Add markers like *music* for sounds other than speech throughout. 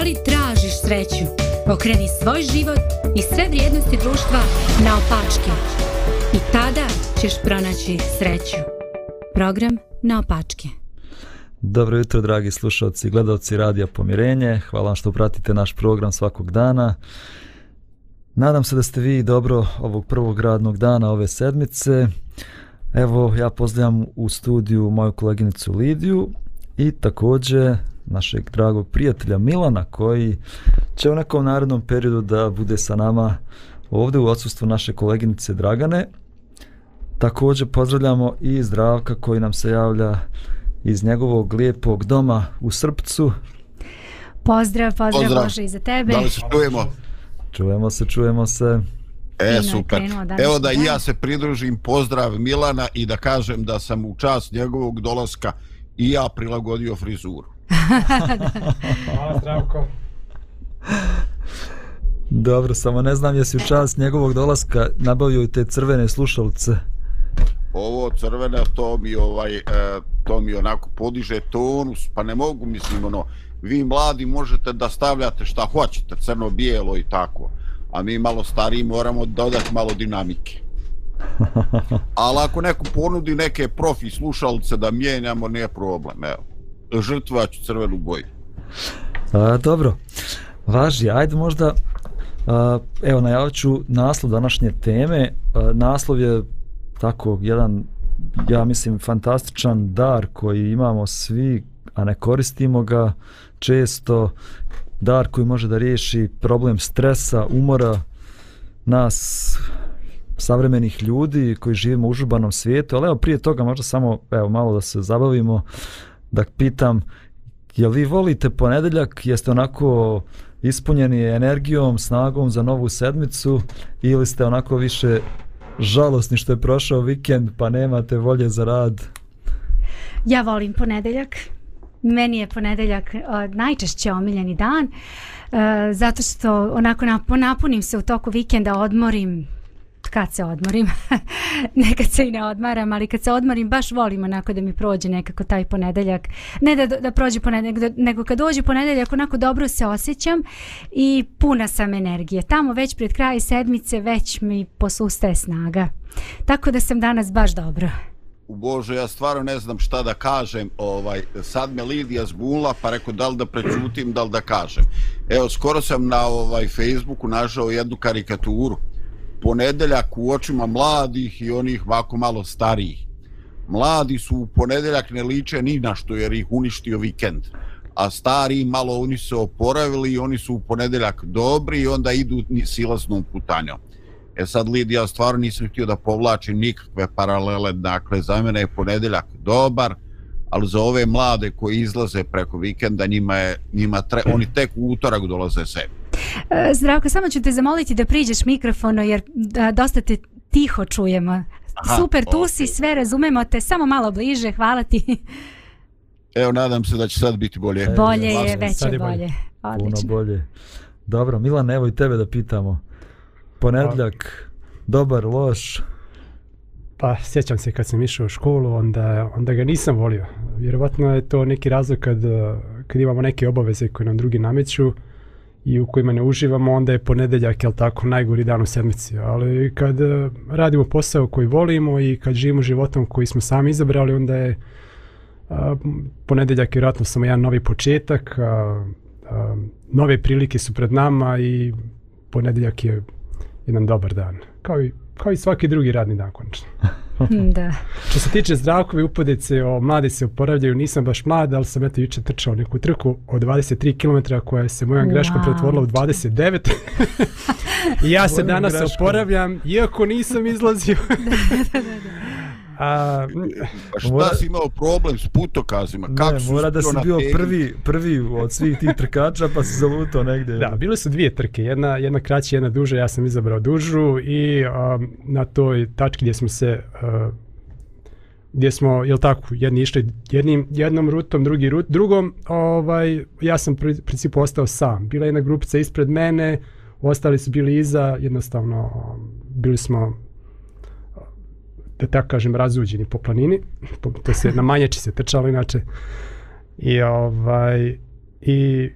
Da li tražiš sreću? Pokreni svoj život i sve vrijednosti društva na opačke. I tada ćeš pronaći sreću. Program na opačke. Dobro jutro, dragi slušalci i gledalci Radija Pomirenje. Hvala vam što pratite naš program svakog dana. Nadam se da ste vi dobro ovog prvog radnog dana ove sedmice. Evo, ja pozdravljam u studiju moju koleginicu Lidiju i također našeg dragog prijatelja Milana koji će u nekom narednom periodu da bude sa nama ovdje u odsustvu naše koleginice Dragane. Također pozdravljamo i Zdravka koji nam se javlja iz njegovog lijepog doma u Srpcu. Pozdrav, pozdrav, pozdrav. Bože i za tebe. Da li se čujemo? Čujemo se, čujemo se. E, super. Evo da i ja se pridružim pozdrav Milana i da kažem da sam u čast njegovog dolaska i ja prilagodio frizuru. Hvala, Zdravko. Dobro, samo ne znam jesi u čast njegovog dolaska nabavio i te crvene slušalce. Ovo crvene, to mi ovaj, e, to mi onako podiže tonus, pa ne mogu, mislim, ono, vi mladi možete da stavljate šta hoćete, crno, bijelo i tako, a mi malo stariji moramo dodati malo dinamike. *laughs* Ali ako neko ponudi neke profi slušalce da mijenjamo, nije problem, evo žrtvaću crvenu boju. A, dobro, važi, ajde možda, a, evo najavit ću naslov današnje teme. A, naslov je tako jedan, ja mislim, fantastičan dar koji imamo svi, a ne koristimo ga često. Dar koji može da riješi problem stresa, umora nas savremenih ljudi koji živimo u užurbanom svijetu, ali evo prije toga možda samo evo malo da se zabavimo da pitam, jel vi volite ponedeljak, jeste onako ispunjeni energijom, snagom za novu sedmicu ili ste onako više žalosni što je prošao vikend pa nemate volje za rad? Ja volim ponedeljak. Meni je ponedeljak uh, najčešće omiljeni dan uh, zato što onako napunim se u toku vikenda, odmorim kad se odmorim. *laughs* Nekad se i ne odmaram, ali kad se odmorim baš volim onako da mi prođe nekako taj ponedeljak. Ne da, da prođe ponedeljak, nego kad dođe ponedeljak onako dobro se osjećam i puna sam energije. Tamo već pred kraj sedmice već mi posustaje snaga. Tako da sam danas baš dobro. U Bože, ja stvarno ne znam šta da kažem. Ovaj, sad me Lidija zbunila, pa rekao da li da prećutim, da li da kažem. Evo, skoro sam na ovaj Facebooku našao jednu karikaturu ponedeljak u očima mladih i onih vako malo starijih. Mladi su u ponedeljak ne liče ni na što jer ih uništio vikend. A stari malo oni se oporavili i oni su u ponedeljak dobri i onda idu silaznom putanjom. E sad Lidija stvarno nisam htio da povlačim nikakve paralele, dakle za mene je ponedeljak dobar, ali za ove mlade koji izlaze preko vikenda njima je, njima tre, oni tek u utorak dolaze sebi. E, Zdravko, samo ću te zamoliti da priđeš mikrofono jer da, dosta te tiho čujemo. Aha, Super, tu okay. si, sve razumemo te, samo malo bliže, hvala ti. Evo, nadam se da će sad biti bolje. E, bolje je, već je bolje. bolje. Puno bolje. Dobro, Milan, evo i tebe da pitamo. Ponedljak, dobar, loš? Pa, sjećam se kad sam išao u školu, onda, onda ga nisam volio. Vjerovatno je to neki razlog kad, kad imamo neke obaveze koje nam drugi nameću i u kojima ne uživamo, onda je ponedeljak, jel tako, najgori dan u sedmici. Ali kad e, radimo posao koji volimo i kad živimo životom koji smo sami izabrali, onda je a, ponedeljak vjerojatno samo jedan novi početak, a, a, nove prilike su pred nama i ponedeljak je jedan dobar dan. Kao i, kao i svaki drugi radni dan, končno. *laughs* da. Što se tiče zdravkovi upodece, o mladi se oporavljaju, nisam baš mlad, ali sam eto juče trčao neku trku od 23 km koja se mojom wow. greškom pretvorila u 29. *laughs* I ja se danas greškom. oporavljam, iako nisam izlazio. *laughs* da, da, da. A, pa šta mora, si imao problem s putokazima? Kako ne, mora da si bio prvi, prvi od svih tih trkača pa si zalutao negdje. Da, bile su dvije trke. Jedna, jedna kraća, jedna duža. Ja sam izabrao dužu i um, na toj tački gdje smo se... Uh, gdje smo, jel tako, jedni išli jednim, jednom rutom, drugi rut, drugom, ovaj, ja sam pri principu ostao sam. Bila jedna grupica ispred mene, ostali su bili iza, jednostavno bili smo da tako kažem, razuđeni po planini. To se na manječi se trčalo inače. I, ovaj, i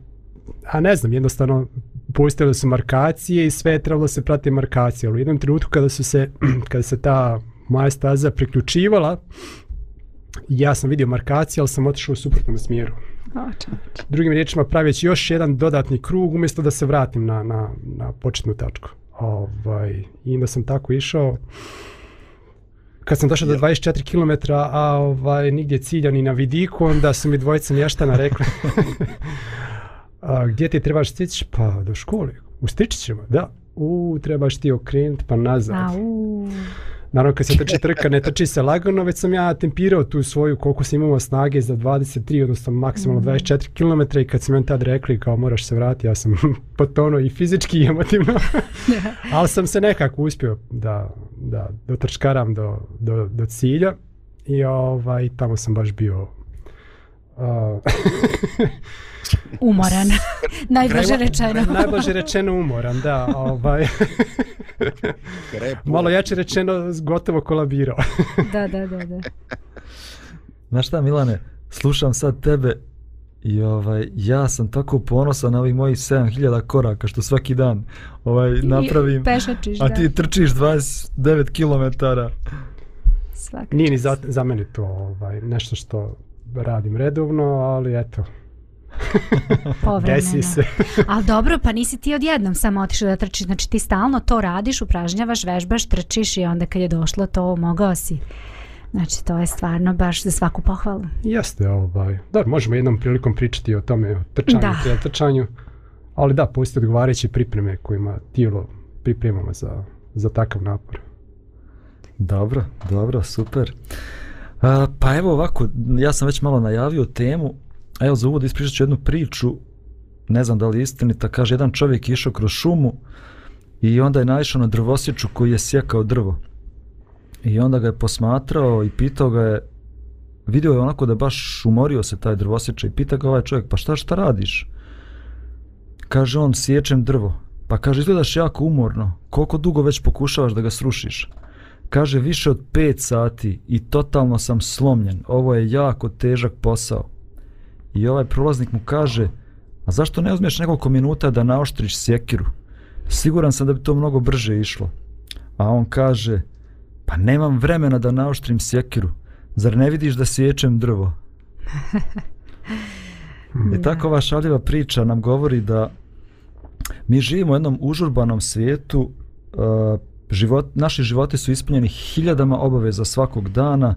a ne znam, jednostavno pustile su markacije i sve je trebalo se prati markacije, ali u jednom trenutku kada su se, *clears throat* kada se ta moja staza priključivala, ja sam vidio markacije, ali sam otišao u suprotnom smjeru. Drugim riječima praveći još jedan dodatni krug umjesto da se vratim na, na, na početnu tačku. Ovaj, I onda sam tako išao. Kad sam došao do 24 km, a ovaj, nigdje cilja ni na vidiku, onda su mi dvojica mještana rekli *laughs* a, gdje ti trebaš stići? Pa do škole. U Stričićima, da. U, trebaš ti okrenuti pa nazad. Au. Naravno, kad se trči trka, ne trči se lagano, već sam ja tempirao tu svoju koliko sam imao snage za 23, odnosno maksimalno 24 km i kad sam im tad rekli kao moraš se vratiti, ja sam *laughs* potonuo i fizički i emotivno, *laughs* ali sam se nekako uspio da, da dotrčkaram do, do, do cilja i ovaj, tamo sam baš bio uh, Umoran. Krema- rečeno. *laughs* najbliže rečeno umoran, da. Ovaj, malo jače rečeno gotovo kolabirao. *laughs* da, da, da, da. Znaš šta Milane, slušam sad tebe i ovaj, ja sam tako ponosan na ovih mojih 7000 koraka što svaki dan ovaj, napravim, I pešačiš, a da. ti trčiš 29 km. Svaka Nije ni za, za mene to ovaj, nešto što radim redovno, ali eto, *laughs* Povremeno. desi se. *laughs* Ali dobro, pa nisi ti odjednom samo otišao da trčiš, znači ti stalno to radiš, upražnjavaš, vežbaš, trčiš i onda kad je došlo to, mogao si. Znači to je stvarno baš za svaku pohvalu. Jeste, ovaj. Dobro, možemo jednom prilikom pričati o tome, o trčanju, Da. da. trčanju. Ali da, postoje odgovarajuće pripreme kojima tijelo pripremamo za, za takav napor. Dobro, dobro, super. A, pa evo ovako, ja sam već malo najavio temu, a evo za uvod ispričat ću jednu priču, ne znam da li je istinita, kaže jedan čovjek je išao kroz šumu i onda je naišao na drvosječu koji je sjekao drvo. I onda ga je posmatrao i pitao ga je, vidio je onako da baš umorio se taj drvosječa i pita ga ovaj čovjek, pa šta šta radiš? Kaže on, sječem drvo. Pa kaže, izgledaš jako umorno, koliko dugo već pokušavaš da ga srušiš? Kaže, više od 5 sati i totalno sam slomljen, ovo je jako težak posao. I ovaj prolaznik mu kaže, a zašto ne uzmeš nekoliko minuta da naoštriš sjekiru? Siguran sam da bi to mnogo brže išlo. A on kaže, pa nemam vremena da naoštrim sjekiru. Zar ne vidiš da sječem drvo? *laughs* I tako ova šaljiva priča nam govori da mi živimo u jednom užurbanom svijetu, uh, život, naši životi su ispunjeni hiljadama obaveza svakog dana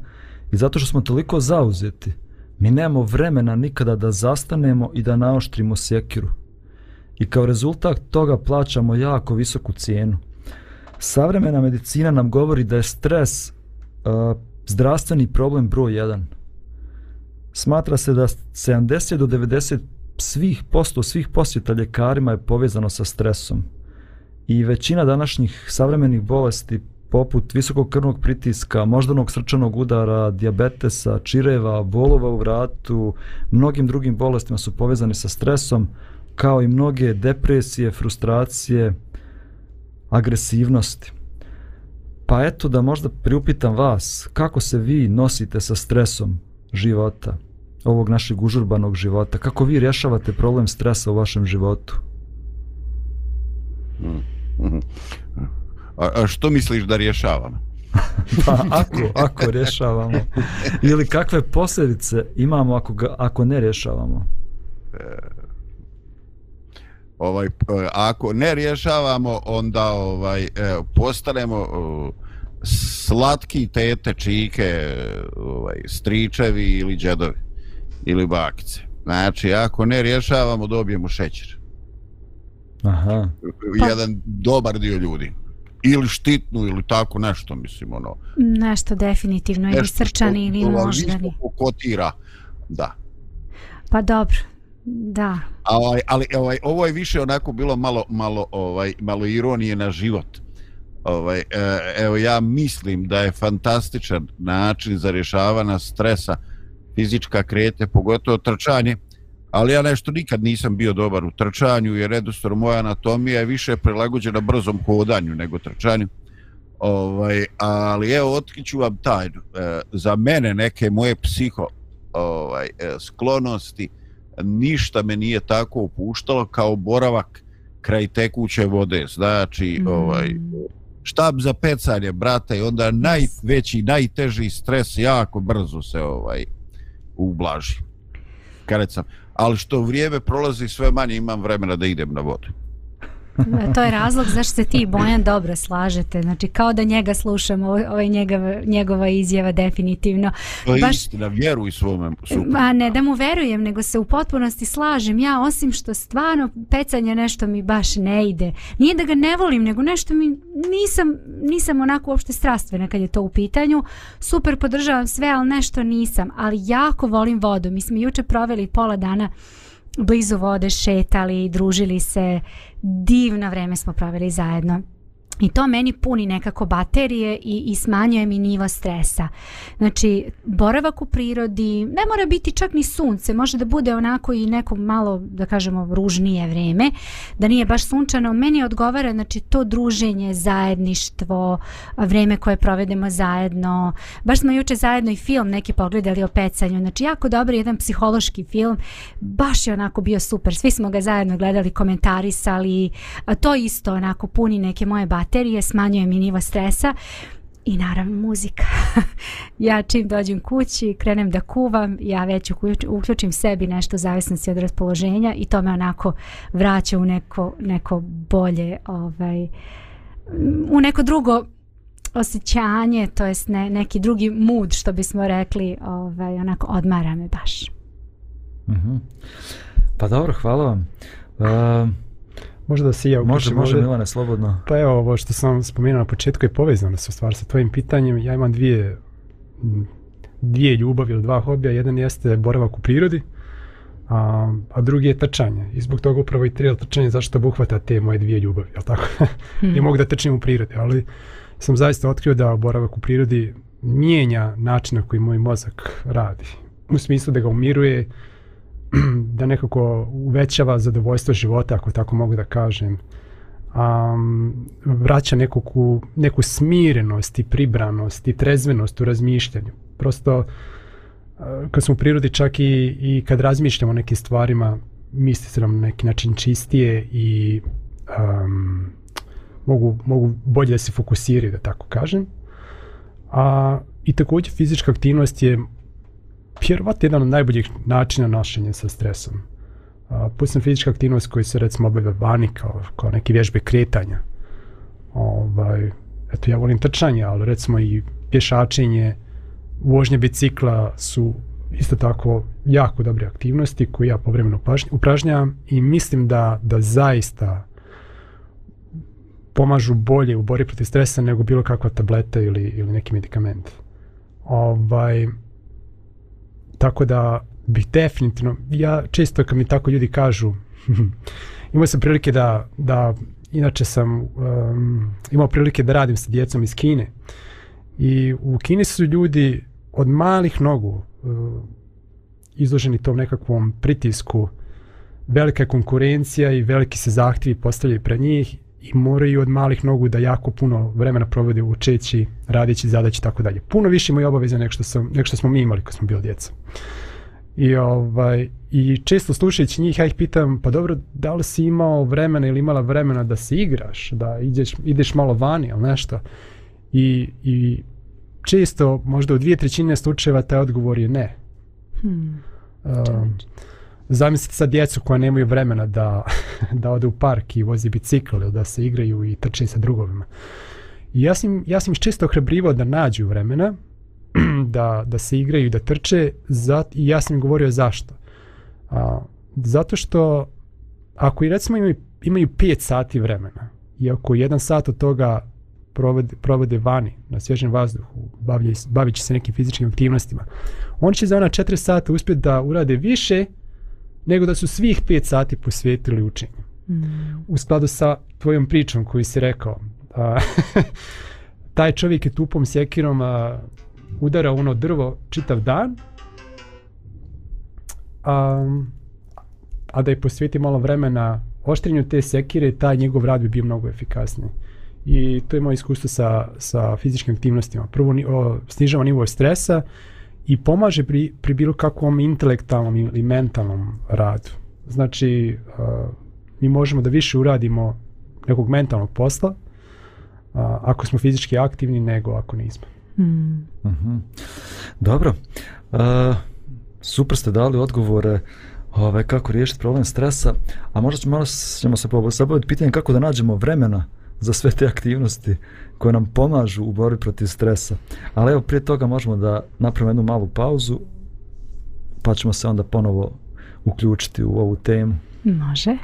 i zato što smo toliko zauzeti, mi nemamo vremena nikada da zastanemo i da naoštrimo sjekiru. I kao rezultat toga plaćamo jako visoku cijenu. Savremena medicina nam govori da je stres uh, zdravstveni problem broj 1. Smatra se da 70 do 90 svih posto svih posjeta ljekarima je povezano sa stresom. I većina današnjih savremenih bolesti poput visokog krvnog pritiska, moždanog srčanog udara, dijabetesa, čireva, bolova u vratu, mnogim drugim bolestima su povezani sa stresom, kao i mnoge depresije, frustracije, agresivnosti. Pa eto da možda priupitam vas, kako se vi nosite sa stresom života, ovog našeg užurbanog života, kako vi rješavate problem stresa u vašem životu? Hmm. A, a što misliš da rješavam? *laughs* Pa ako, ako rješavamo. Ili kakve posljedice imamo ako, ga, ako ne rješavamo? Ovaj, e, ako ne rješavamo, onda ovaj e, postanemo e, slatki tete, čike, e, ovaj, stričevi ili džedovi ili bakice. Znači, ako ne rješavamo, dobijemo šećer. Aha. Pa- Jedan dobar dio ljudi. Ili štitnu, ili tako nešto, mislim, ono. Nešto definitivno, ili nešto srčani ili što, ovaj, moždani. kotira. Da. Pa dobro, da. A ovaj, ali ovaj ovo je više onako bilo malo malo ovaj malo ironije na život. Ovaj e, evo ja mislim da je fantastičan način za rješavanje stresa fizička kretnja, pogotovo trčanje. Ali ja nešto nikad nisam bio dobar u trčanju jer jednostavno moja anatomija je više prilagođena brzom hodanju nego trčanju. Ovaj, ali evo otkriću vam tajnu. E, za mene neke moje psiho ovaj, e, sklonosti ništa me nije tako opuštalo kao boravak kraj tekuće vode. Znači, mm. ovaj, štab za pecanje, brate, i onda najveći, najteži stres jako brzo se ovaj ublaži. Kad sam, ali što vrijeme prolazi sve manje imam vremena da idem na vodu to je razlog zašto se ti Bojan dobro slažete. Znači kao da njega slušamo, ovaj njegova, njegova izjava definitivno. To je Baš, istina, vjeruj svome super. Ma ne da mu verujem, nego se u potpunosti slažem. Ja osim što stvarno pecanje nešto mi baš ne ide. Nije da ga ne volim, nego nešto mi nisam, nisam onako uopšte strastvena kad je to u pitanju. Super podržavam sve, ali nešto nisam. Ali jako volim vodu. Mi smo juče proveli pola dana blizu vode šetali, družili se, divno vreme smo proveli zajedno. I to meni puni nekako baterije i, i smanjuje mi nivo stresa. Znači, boravak u prirodi, ne mora biti čak ni sunce, može da bude onako i neko malo, da kažemo, ružnije vreme, da nije baš sunčano. Meni odgovara, znači, to druženje, zajedništvo, vreme koje provedemo zajedno. Baš smo juče zajedno i film neki pogledali o pecanju. Znači, jako dobar jedan psihološki film. Baš je onako bio super. Svi smo ga zajedno gledali, komentarisali. A to isto onako puni neke moje baterije baterije, smanjuje mi nivo stresa i naravno muzika. *laughs* ja čim dođem kući, krenem da kuvam, ja već uključim sebi nešto zavisnosti od raspoloženja i to me onako vraća u neko, neko bolje, ovaj, mm, u neko drugo osjećanje, to jest ne, neki drugi mood, što bismo rekli, ovaj, onako odmara me baš. Mm -hmm. Pa dobro, hvala vam. Uh, Možda da se ja uključim. Može, može, Milane, slobodno. Pa evo, ovo što sam spomenuo na početku je povezano sa stvar sa tvojim pitanjem. Ja imam dvije, dvije ljubavi ili dva hobija. Jedan jeste boravak u prirodi, a, a drugi je trčanje. I zbog toga upravo i trijel trčanje zašto obuhvata te moje dvije ljubavi, jel tako? Hmm. *laughs* I mogu da trčim u prirodi, ali sam zaista otkrio da boravak u prirodi mijenja način na koji moj mozak radi. U smislu da ga umiruje, *clears throat* da nekako uvećava zadovoljstvo života, ako tako mogu da kažem. Um, vraća neku, neku smirenost i pribranost i trezvenost u razmišljanju. Prosto, eh, kad smo u prirodi, čak i, i kad razmišljamo o nekim stvarima, misli se nam na neki način čistije i um, mogu, mogu bolje da se fokusiraju, da tako kažem. A, I također fizička aktivnost je vjerovatno jedan od najboljih načina nošenja sa stresom. Uh, Pustim fizička aktivnost koji se recimo obavlja vani kao, kao neke vježbe kretanja. Ovaj, eto, ja volim trčanje, ali recimo i pješačenje, vožnje bicikla su isto tako jako dobre aktivnosti koje ja povremeno upražnjavam i mislim da, da zaista pomažu bolje u bori protiv stresa nego bilo kakva tableta ili, ili neki medikament. Ovaj, Tako da bih definitivno, ja često kad mi tako ljudi kažu, *laughs* imao sam prilike da, da inače sam um, imao prilike da radim sa djecom iz Kine. I u Kini su ljudi od malih nogu uh, izloženi tom nekakvom pritisku, velika konkurencija i veliki se zahtjevi postavljaju pred njih i moraju od malih nogu da jako puno vremena provode učeći, radići zadaći i tako dalje. Puno više imaju obaveze nego što, sam, nego što smo mi imali kad smo bili djeca. I, ovaj, I često slušajući njih, ja ih pitam, pa dobro, da li si imao vremena ili imala vremena da se igraš, da ideš, ideš malo vani ili nešto. I, I često, možda u dvije trećine slučajeva, taj odgovor je ne. Hmm. Um, zamislite sad djecu koja nemaju vremena da, *laughs* da ode u park i vozi bicikl ili da se igraju i trče sa drugovima. I ja sam, ja sam često ohrabrivao da nađu vremena, *clears throat* da, da se igraju i da trče zat, i ja sam im govorio zašto. A, zato što ako i recimo imaju, imaju 5 sati vremena i ako jedan sat od toga provode, provode vani na svježem vazduhu, bavit će se nekim fizičkim aktivnostima, oni će za ona 4 sata uspjeti da urade više nego da su svih 5 sati posvetili učenju. Mm. U skladu sa tvojom pričom koju si rekao, a, *laughs* taj čovjek je tupom sjekirom a, udara ono drvo čitav dan, a, a da je posveti malo vremena oštrenju te sekire, taj njegov rad bi bio mnogo efikasniji. I to je moje iskustvo sa, sa fizičkim aktivnostima. Prvo, o, snižava nivo stresa i pomaže pri, pri bilo kakvom intelektualnom ili mentalnom radu. Znači, uh, mi možemo da više uradimo nekog mentalnog posla uh, ako smo fizički aktivni nego ako nismo. Mm. Mm -hmm. Dobro. Uh, super ste dali odgovore ove, kako riješiti problem stresa, a možda ćemo, malo ćemo se zabaviti pitanje kako da nađemo vremena za sve te aktivnosti koje nam pomažu u borbi protiv stresa. Ali evo, prije toga možemo da napravimo jednu malu pauzu, pa ćemo se onda ponovo uključiti u ovu temu. Može.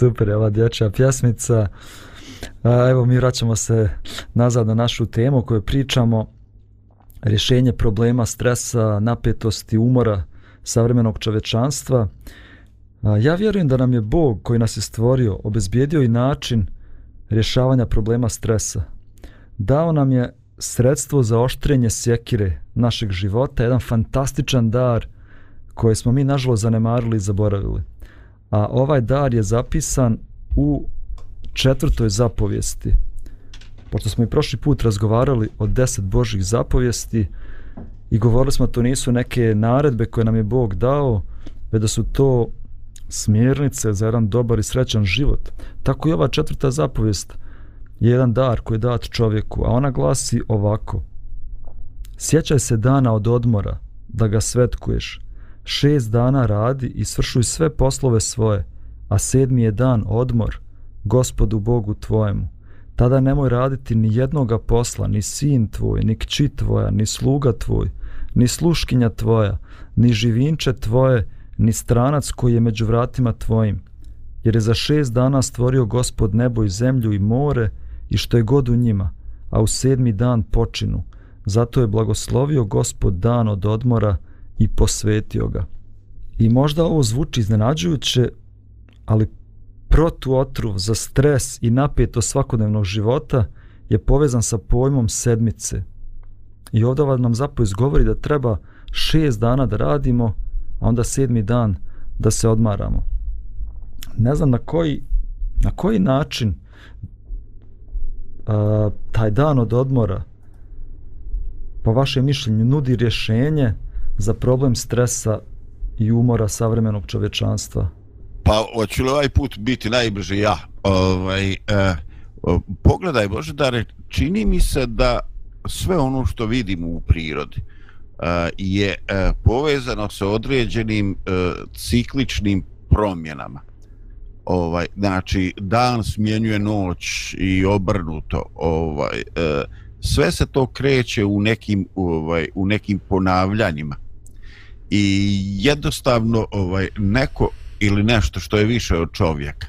Super je ova dječja pjesmica. A, evo mi vraćamo se nazad na našu temu koju pričamo. Rješenje problema stresa, napetosti, umora savremenog čovečanstva. A, ja vjerujem da nam je Bog koji nas je stvorio obezbijedio i način rješavanja problema stresa. Dao nam je sredstvo za oštrenje sjekire našeg života, jedan fantastičan dar koji smo mi nažalost zanemarili i zaboravili a ovaj dar je zapisan u četvrtoj zapovijesti. Pošto smo i prošli put razgovarali o deset Božih zapovijesti i govorili smo da to nisu neke naredbe koje nam je Bog dao, već da su to smjernice za jedan dobar i srećan život. Tako i ova četvrta zapovijest je jedan dar koji je dat čovjeku, a ona glasi ovako. Sjećaj se dana od odmora da ga svetkuješ, šest dana radi i svršuj sve poslove svoje, a sedmi je dan odmor, gospodu Bogu tvojemu. Tada nemoj raditi ni jednoga posla, ni sin tvoj, ni kći tvoja, ni sluga tvoj, ni sluškinja tvoja, ni živinče tvoje, ni stranac koji je među vratima tvojim. Jer je za šest dana stvorio gospod nebo i zemlju i more i što je god u njima, a u sedmi dan počinu. Zato je blagoslovio gospod dan od odmora, i posvetio ga. I možda ovo zvuči iznenađujuće, ali protuotruv za stres i napeto svakodnevnog života je povezan sa pojmom sedmice. I ovdje nam zapo izgovori da treba šest dana da radimo, a onda sedmi dan da se odmaramo. Ne znam na koji na koji način a, taj dan od odmora po vašem mišljenju nudi rješenje za problem stresa i umora savremenog čovečanstva? Pa, hoću li ovaj put biti najbrže ja? Ovaj, eh, pogledaj, Bože, da čini mi se da sve ono što vidimo u prirodi eh, je eh, povezano sa određenim eh, cikličnim promjenama. Ovaj, znači, dan smjenjuje noć i obrnuto. Ovaj, eh, sve se to kreće u nekim, ovaj, u nekim ponavljanjima. I jednostavno ovaj, neko ili nešto što je više od čovjeka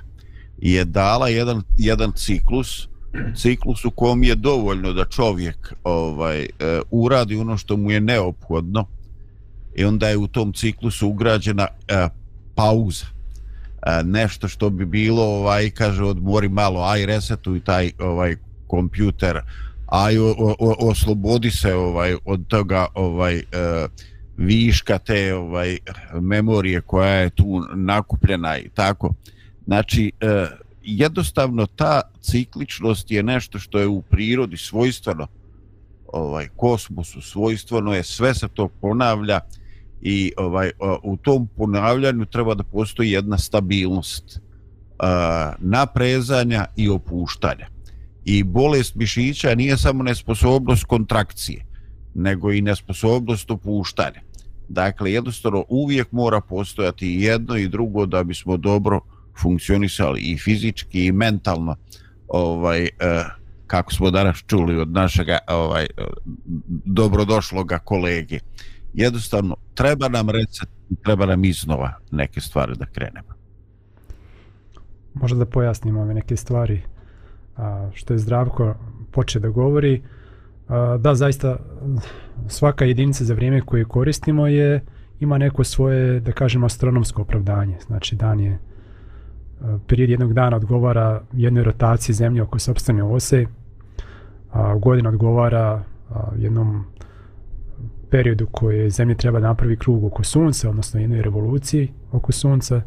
je dala jedan, jedan ciklus ciklus u kom je dovoljno da čovjek ovaj e, uradi ono što mu je neophodno i onda je u tom ciklusu ugrađena e, pauza. E, nešto što bi bilo ovaj kaže odmori malo aj resetuj taj ovaj kompjuter aj o, o, oslobodi se ovaj od toga ovaj e, viška te ovaj memorije koja je tu nakupljena i tako. Znači, e, jednostavno ta cikličnost je nešto što je u prirodi svojstveno ovaj kosmosu svojstveno je sve se to ponavlja i ovaj e, u tom ponavljanju treba da postoji jedna stabilnost uh, naprezanja i opuštanja i bolest mišića nije samo nesposobnost kontrakcije nego i nesposobnost opuštanja Dakle, jednostavno uvijek mora postojati jedno i drugo da bismo dobro funkcionisali i fizički i mentalno ovaj eh, kako smo danas čuli od našeg ovaj dobrodošloga kolege. Jednostavno treba nam recept, treba nam iznova neke stvari da krenemo. Možda da pojasnimo ove neke stvari a, što je Zdravko poče da govori. Uh, da, zaista svaka jedinica za vrijeme koje koristimo je ima neko svoje, da kažemo, astronomsko opravdanje. Znači, dan je period jednog dana odgovara jednoj rotaciji zemlje oko sobstvene ose, a godina odgovara a, jednom periodu koje zemlje treba da napravi krug oko sunca, odnosno jednoj revoluciji oko sunca.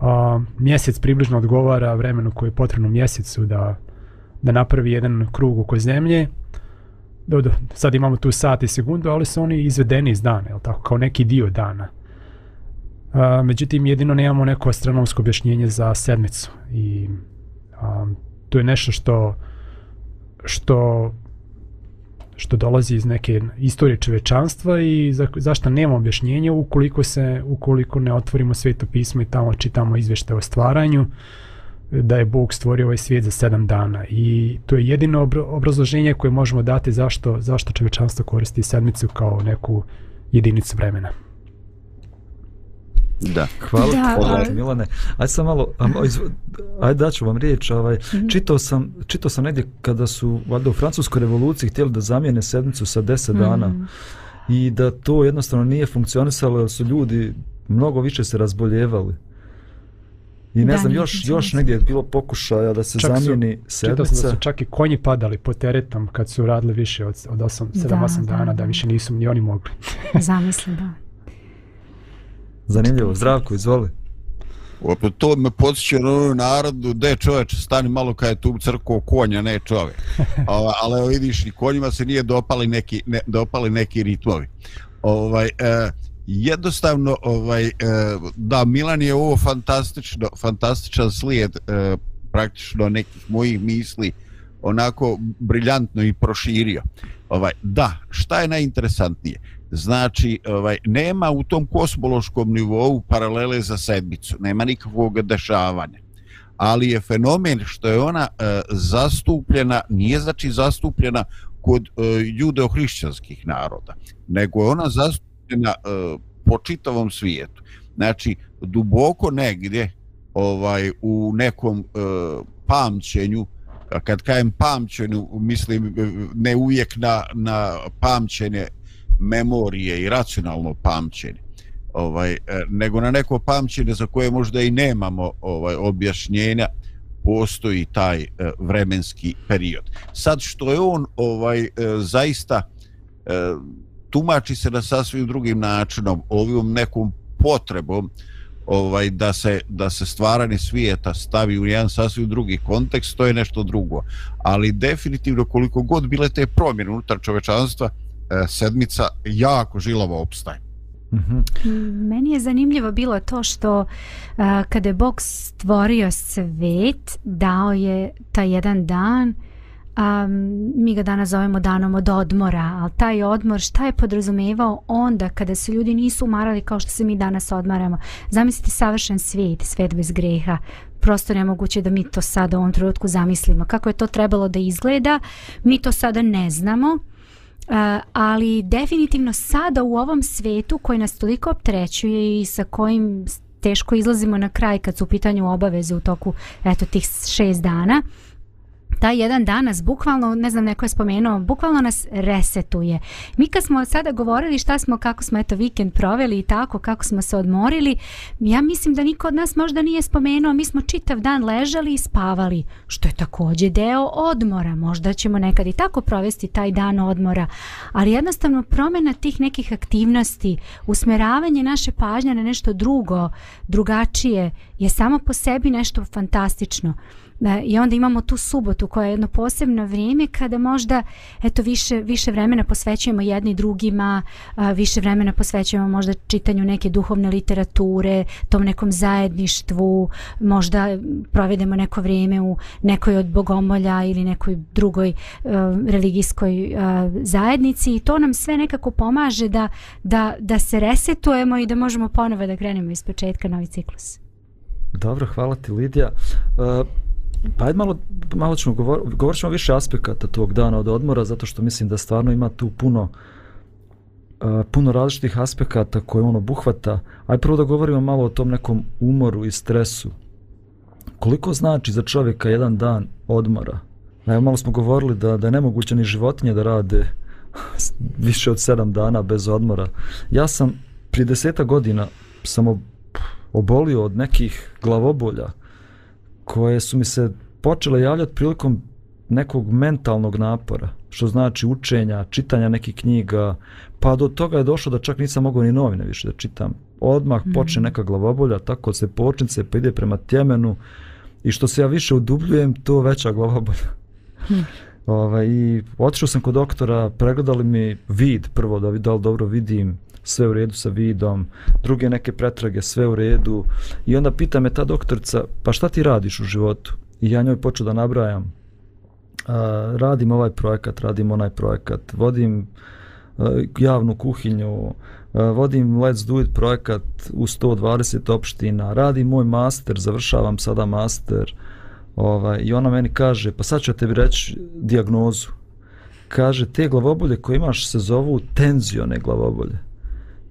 A, mjesec približno odgovara vremenu koje je potrebno mjesecu da, da napravi jedan krug oko zemlje, do, do, sad imamo tu sat i sekundu, ali su oni izvedeni iz dana, je tako, kao neki dio dana. A, međutim, jedino nemamo neko astronomsko objašnjenje za sedmicu. I a, to je nešto što što što dolazi iz neke istorije čovečanstva i za, zašto nema objašnjenja ukoliko se ukoliko ne otvorimo sveto pismo i tamo čitamo izveštaje o stvaranju. Uh, da je Bog stvorio ovaj svijet za sedam dana i to je jedino obrazloženje koje možemo dati zašto, zašto čovečanstvo koristi sedmicu kao neku jedinicu vremena. Da. Hvala da, hvala ali... Milane. Ajde sam malo, ajde daću vam riječ. Ovaj, mm. čitao, sam, čitao sam negdje kada su valjda u Francuskoj revoluciji htjeli da zamijene sedmicu sa deset mm. dana i da to jednostavno nije funkcionisalo jer su ljudi mnogo više se razboljevali. I ne da, znam, još, još negdje je bilo pokušaja da se čak zamijeni su, sedmica. Sam da su čak i konji padali po teretom kad su radili više od, od 7-8 dana, da, da više nisu ni oni mogli. *laughs* Zamisli, da. Zanimljivo. Zdravko, izvoli. Opet to me podsjeća na ono narodu, de čoveč, stani malo kad je tu crkvo konja, ne čovjek. *laughs* ali vidiš, i konjima se nije dopali neki, ne, dopali neki ritmovi. Ovaj, e, jednostavno ovaj e, da Milan je ovo fantastično fantastičan slijed e, praktično nekih mojih misli onako briljantno i proširio. Ovaj da, šta je najinteresantnije? Znači, ovaj nema u tom kosmološkom nivou paralele za sedmicu, nema nikakvog dešavanja. Ali je fenomen što je ona e, zastupljena, nije znači zastupljena kod e, judeo-hrišćanskih naroda, nego je ona zastupljena na uh, po čitavom svijetu. Znači, duboko negdje ovaj u nekom e, pamćenju, kad kajem pamćenju, mislim e, ne uvijek na, na pamćenje memorije i racionalno pamćenje, ovaj, nego na neko pamćenje za koje možda i nemamo ovaj objašnjenja, postoji taj uh, vremenski period. Sad što je on ovaj uh, zaista uh, tumači se na sasvim drugim načinom, ovim nekom potrebom ovaj da se da se stvaranje svijeta stavi u jedan sasvim drugi kontekst to je nešto drugo. Ali definitivno koliko god bile te promjene unutar čovečanstva e, sedmica jako žilavo opstaje. Mm Meni je zanimljivo bilo to što uh, kada je Bog stvorio svet, dao je taj jedan dan, um, mi ga danas zovemo danom od odmora, ali taj odmor šta je podrazumevao onda kada se ljudi nisu umarali kao što se mi danas odmaramo. Zamislite savršen svijet, svijet bez greha, prosto nemoguće da mi to sada u ovom trenutku zamislimo. Kako je to trebalo da izgleda, mi to sada ne znamo. Uh, ali definitivno sada u ovom svijetu koji nas toliko optrećuje i sa kojim teško izlazimo na kraj kad su u pitanju obaveze u toku eto tih šest dana taj jedan dan nas bukvalno, ne znam neko je spomenuo, bukvalno nas resetuje. Mi kad smo sada govorili šta smo, kako smo eto vikend proveli i tako, kako smo se odmorili, ja mislim da niko od nas možda nije spomenuo, mi smo čitav dan ležali i spavali, što je također deo odmora. Možda ćemo nekad i tako provesti taj dan odmora, ali jednostavno promjena tih nekih aktivnosti, usmeravanje naše pažnje na nešto drugo, drugačije, je samo po sebi nešto fantastično. Da, I onda imamo tu subotu koja je jedno posebno vrijeme kada možda eto više više vremena posvećujemo jedni drugima, a, više vremena posvećujemo možda čitanju neke duhovne literature, tom nekom zajedništvu, možda provedemo neko vrijeme u nekoj od bogomolja ili nekoj drugoj a, religijskoj a, zajednici i to nam sve nekako pomaže da, da, da se resetujemo i da možemo ponovo da krenemo iz početka novi ciklus. Dobro, hvala ti Lidija. Uh, Pa malo, malo ćemo govor, govorit ćemo više aspekata tog dana od odmora, zato što mislim da stvarno ima tu puno uh, puno različitih aspekata koje ono buhvata. Aj prvo da govorimo malo o tom nekom umoru i stresu. Koliko znači za čovjeka jedan dan odmora? Evo malo smo govorili da, da je nemoguće ni životinje da rade *laughs* više od sedam dana bez odmora. Ja sam prije deseta godina samo obolio od nekih glavobolja koje su mi se počele javljati prilikom nekog mentalnog napora, što znači učenja, čitanja nekih knjiga, pa do toga je došlo da čak nisam mogao ni novine više da čitam. Odmah mm. počne neka glavobolja, tako se počnice pa ide prema tjemenu i što se ja više udubljujem, to veća glavobolja. Mm. *laughs* Ova, I otišao sam kod doktora, pregledali mi vid prvo da da dobro vidim, sve u redu sa vidom, druge neke pretrage, sve u redu. I onda pita me ta doktorica, pa šta ti radiš u životu? I ja njoj počeo da nabrajam. Uh, radim ovaj projekat, radim onaj projekat, vodim uh, javnu kuhinju, uh, vodim Let's Do It projekat u 120 opština, radim moj master, završavam sada master. Ovaj, I ona meni kaže, pa sad ću tebi reći diagnozu. Kaže, te glavobolje koje imaš se zovu tenzione glavobolje.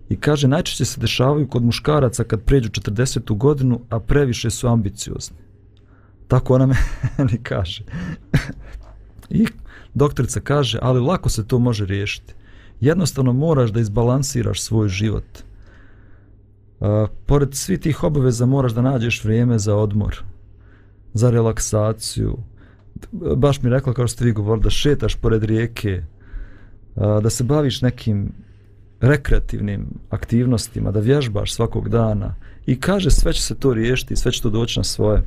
I kaže, najčešće se dešavaju kod muškaraca kad pređu 40. godinu, a previše su ambiciozni. Tako ona *laughs* meni kaže. I doktorica kaže, ali lako se to može riješiti. Jednostavno moraš da izbalansiraš svoj život. A, pored svih tih obaveza moraš da nađeš vrijeme za odmor, za relaksaciju. Baš mi rekla, kao što ste vi govorili, da šetaš pored rijeke, a, da se baviš nekim rekreativnim aktivnostima, da vježbaš svakog dana i kaže sve će se to riješiti, sve će to doći na svoje.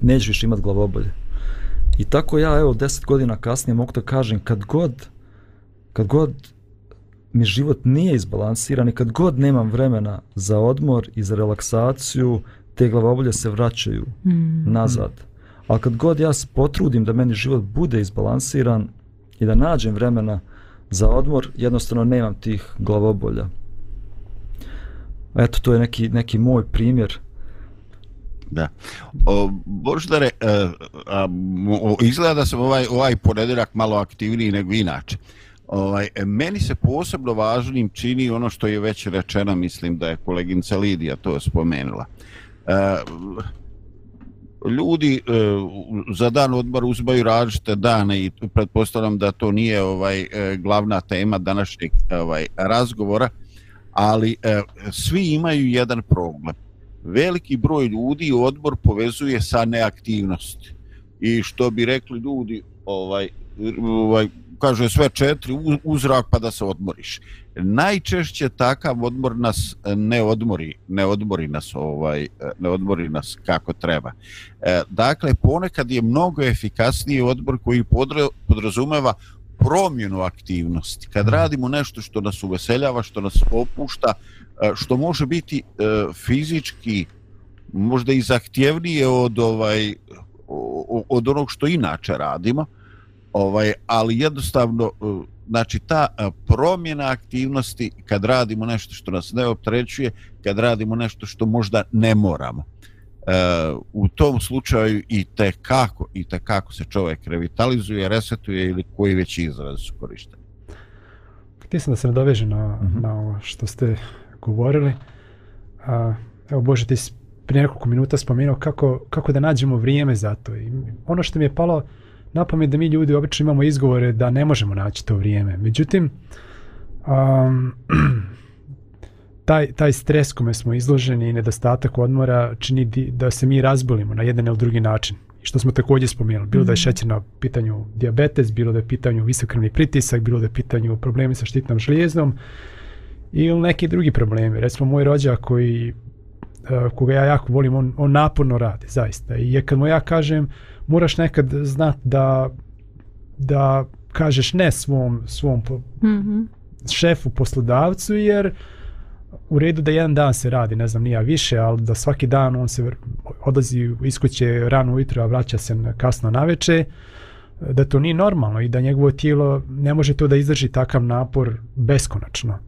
Nećeš više imat glavobolje. I tako ja, evo, deset godina kasnije mogu da kažem, kad god, kad god mi život nije izbalansiran i kad god nemam vremena za odmor i za relaksaciju, te glavobolje se vraćaju mm. nazad. A kad god ja se potrudim da meni život bude izbalansiran i da nađem vremena za odmor, jednostavno nemam tih glavobolja. Eto, to je neki, neki moj primjer. Da. O, Boždare, a, e, a, o, izgleda da sam ovaj, ovaj ponedeljak malo aktivniji nego inače. Ovaj, e, meni se posebno važnim čini ono što je već rečeno, mislim da je koleginica Lidija to spomenula. E, ljudi e, za dan odmora uzbaju različite dane i pretpostavljam da to nije ovaj e, glavna tema današnjeg e, ovaj razgovora, ali e, svi imaju jedan problem. Veliki broj ljudi odbor povezuje sa neaktivnosti. I što bi rekli ljudi, ovaj, ovaj kaže sve četiri uzrak pa da se odmoriš. Najčešće takav odmor nas e, ne odmori, ne odmori nas ovaj, e, ne odmori nas kako treba. E, dakle, ponekad je mnogo efikasniji odbor koji podra, podrazumeva promjenu aktivnosti. Kad radimo nešto što nas uveseljava, što nas opušta, što može biti e, fizički možda i zahtjevnije od ovaj od onog što inače radimo, ovaj, ali jednostavno, e, znači ta e, promjena aktivnosti kad radimo nešto što nas ne opterećuje, kad radimo nešto što možda ne moramo. E, u tom slučaju i te kako, i te kako se čovjek revitalizuje, resetuje ili koji već izraz su korišteni. Htio sam da se nadovežem na, Mhm. na ovo što ste govorili. A, evo Bože, ti si prije nekoliko minuta spomenuo kako, kako da nađemo vrijeme za to. I ono što mi je palo na pamet da mi ljudi obično imamo izgovore da ne možemo naći to vrijeme. Međutim, um, *clears throat* taj, taj stres kome smo izloženi i nedostatak odmora čini da se mi razbolimo na jedan ili drugi način. I što smo također spomenuli, bilo da je šećer na pitanju diabetes, bilo da je pitanju visokrvni pritisak, bilo da je pitanju problemi sa štitnom žlijezdom ili neki drugi problemi. Recimo moj rođak koji koga ja jako volim, on, on naporno radi, zaista. I je kad mu ja kažem, moraš nekad znat da, da kažeš ne svom, svom po, Mhm. šefu, poslodavcu, jer u redu da jedan dan se radi, ne znam, nija više, ali da svaki dan on se odlazi iz kuće rano ujutro, a vraća se kasno na veče, da to nije normalno i da njegovo tijelo ne može to da izdrži takav napor beskonačno.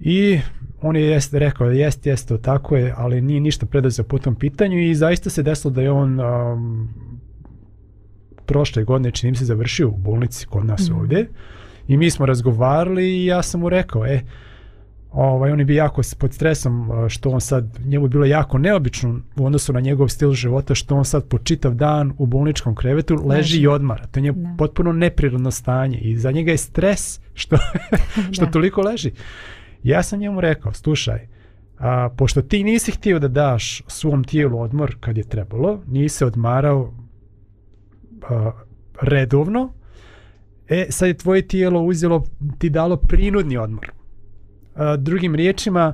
I on je jest, rekao, jest, jest, to tako je, ali nije ništa predazio po tom pitanju i zaista se desilo da je on um, prošle godine, čini mi se, završio u bolnici kod nas mm. ovdje. I mi smo razgovarali i ja sam mu rekao, e, ovaj, on je bio jako pod stresom a, što on sad, njemu je bilo jako neobično u odnosu na njegov stil života što on sad po čitav dan u bolničkom krevetu leži, Leži. i odmara. To je njemu potpuno neprirodno stanje i za njega je stres što, *laughs* što Da. toliko leži. Ja sam njemu rekao, slušaj, a, pošto ti nisi htio da daš svom tijelu odmor kad je trebalo, nisi odmarao a, redovno, e, sad je tvoje tijelo uzelo, ti dalo prinudni odmor. A, drugim riječima,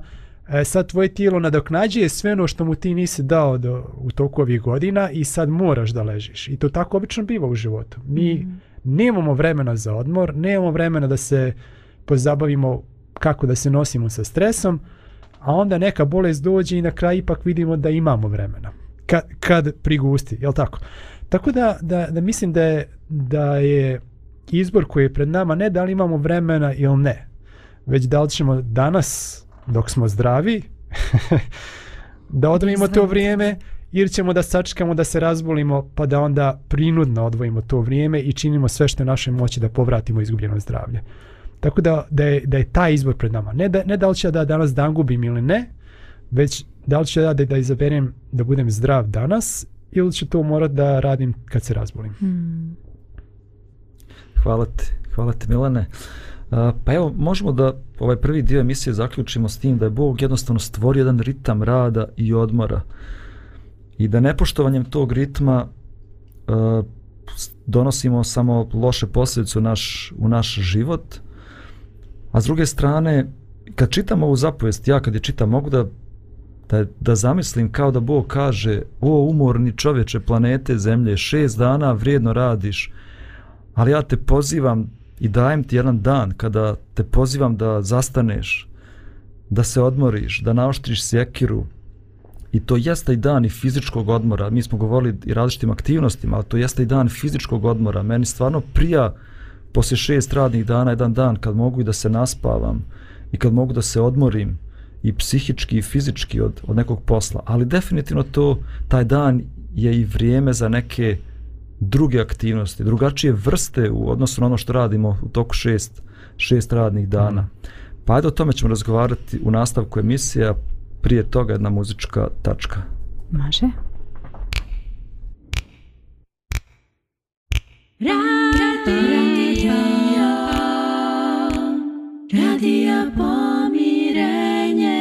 e, sad tvoje tijelo nadoknađuje sve ono što mu ti nisi dao do, u toku ovih godina i sad moraš da ležiš. I to tako obično biva u životu. Mi Mhm. nemamo vremena za odmor, nemamo vremena da se pozabavimo kako da se nosimo sa stresom, a onda neka bolest dođe i na kraju ipak vidimo da imamo vremena. Kad, kad prigusti, jel tako? Tako da, da, da mislim da je, da je izbor koji je pred nama ne da li imamo vremena ili ne, već da li ćemo danas, dok smo zdravi, *laughs* da odvojimo to vrijeme ili ćemo da sačekamo da se razbolimo pa da onda prinudno odvojimo to vrijeme i činimo sve što je u našoj moći da povratimo izgubljeno zdravlje. Tako da, da, je, da je taj izbor pred nama. Ne da, ne da li ću ja da danas dan gubim ili ne, već da li ću ja da, da izaberem da budem zdrav danas ili ću to morat da radim kad se razbolim. Mm. Hvala ti, hvala ti Milane. A, pa evo, možemo da ovaj prvi dio emisije zaključimo s tim da je Bog jednostavno stvorio jedan ritam rada i odmora i da nepoštovanjem tog ritma a, s- donosimo samo loše posljedice u naš, u naš život, a s druge strane, kad čitam ovu zapovest, ja kad je čitam, mogu da da, da zamislim kao da Bog kaže o umorni čoveče planete zemlje šest dana vrijedno radiš ali ja te pozivam i dajem ti jedan dan kada te pozivam da zastaneš, da se odmoriš, da naoštriš sjekiru i to jeste i dan i fizičkog odmora. Mi smo govorili i različitim aktivnostima, ali to jeste i dan fizičkog odmora. Meni stvarno prija poslije šest radnih dana jedan dan kad mogu i da se naspavam i kad mogu da se odmorim i psihički i fizički od, od nekog posla. Ali definitivno to, taj dan je i vrijeme za neke druge aktivnosti, drugačije vrste u odnosu na ono što radimo u toku šest, šest radnih dana. Pa ajde o tome ćemo razgovarati u nastavku emisije, a prije toga jedna muzička tačka. Može? Radio, Radija pomirenje.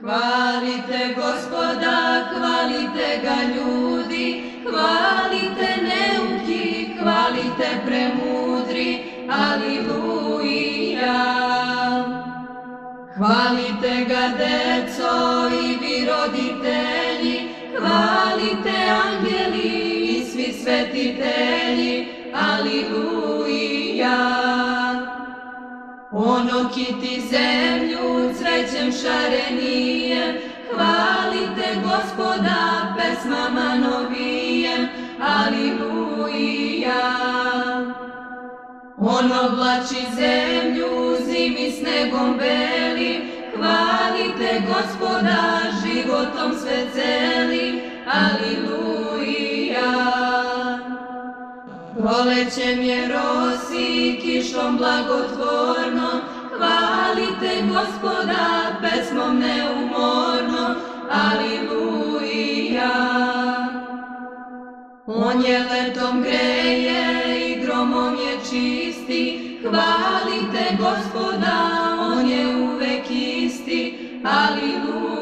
Hvalite gospoda, hvalite ga ljudi Hvalite neuki, hvalite premudri Aliluja Hvalite ga deco i vi roditelji Hvalite angeli i svi svetitelji Aliluja Ono kiti zemlju cvećem šarenijem, hvalite gospoda pesmama novijem, Aliluja. On oblači zemlju zimi snegom beli, hvalite gospoda životom sve celi, Aliluja. Prolećem je rosi, kišom blagotvorno, hvalite gospoda pesmom neumorno, Aliluja. On je letom greje i gromom je čisti, hvalite gospoda, on je uvek isti, Aliluja.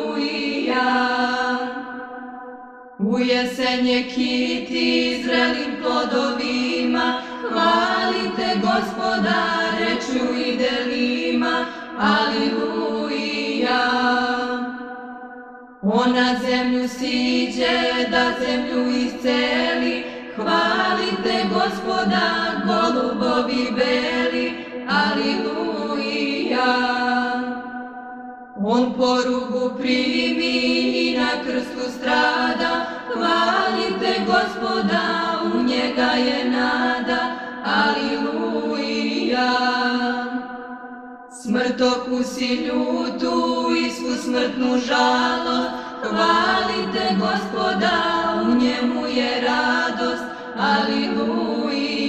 U jesenje kiti izrelim plodovima, hvalite gospoda, reču i delima, Aliluja. On na zemlju siđe, da zemlju isceli, hvalite gospoda, golubovi beli, Aliluja. On porugu primi i na krstu strada, hvalite gospoda, u njega je nada, Aliluja. Smrt okusi ljutu i svu smrtnu žalost, hvalite gospoda, u njemu je radost, Aliluja.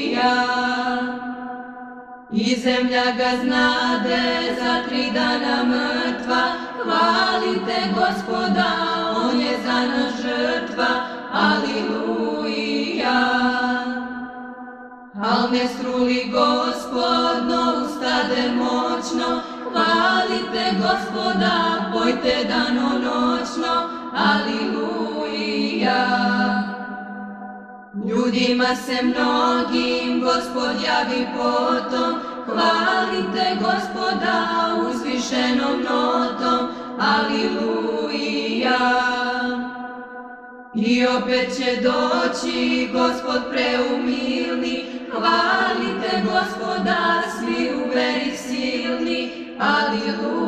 I zemlja ga znade za tri dana mrtva, hvalite gospoda, on je za nas žrtva, Aliluja. Al ne struli gospodno, ustade moćno, hvalite gospoda, pojte dano noćno, Aliluja. Ljudima se mnogim gospod javi potom, hvalite gospoda uzvišenom notom, Aliluja. I opet će doći gospod preumilni, hvalite gospoda svi u veri silni, Aliluja.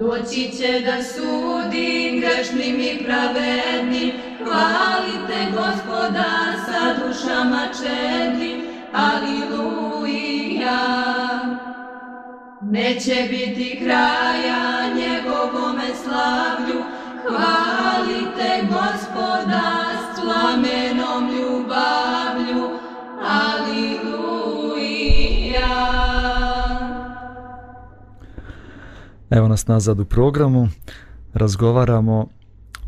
Doći će da sudi grešnim i pravednim, hvalite gospoda sa dušama čednim, Aliluja. Neće biti kraja njegovome slavlju, hvalite gospoda s plamenom ljubavlju, Aliluja. Evo nas nazad u programu. Razgovaramo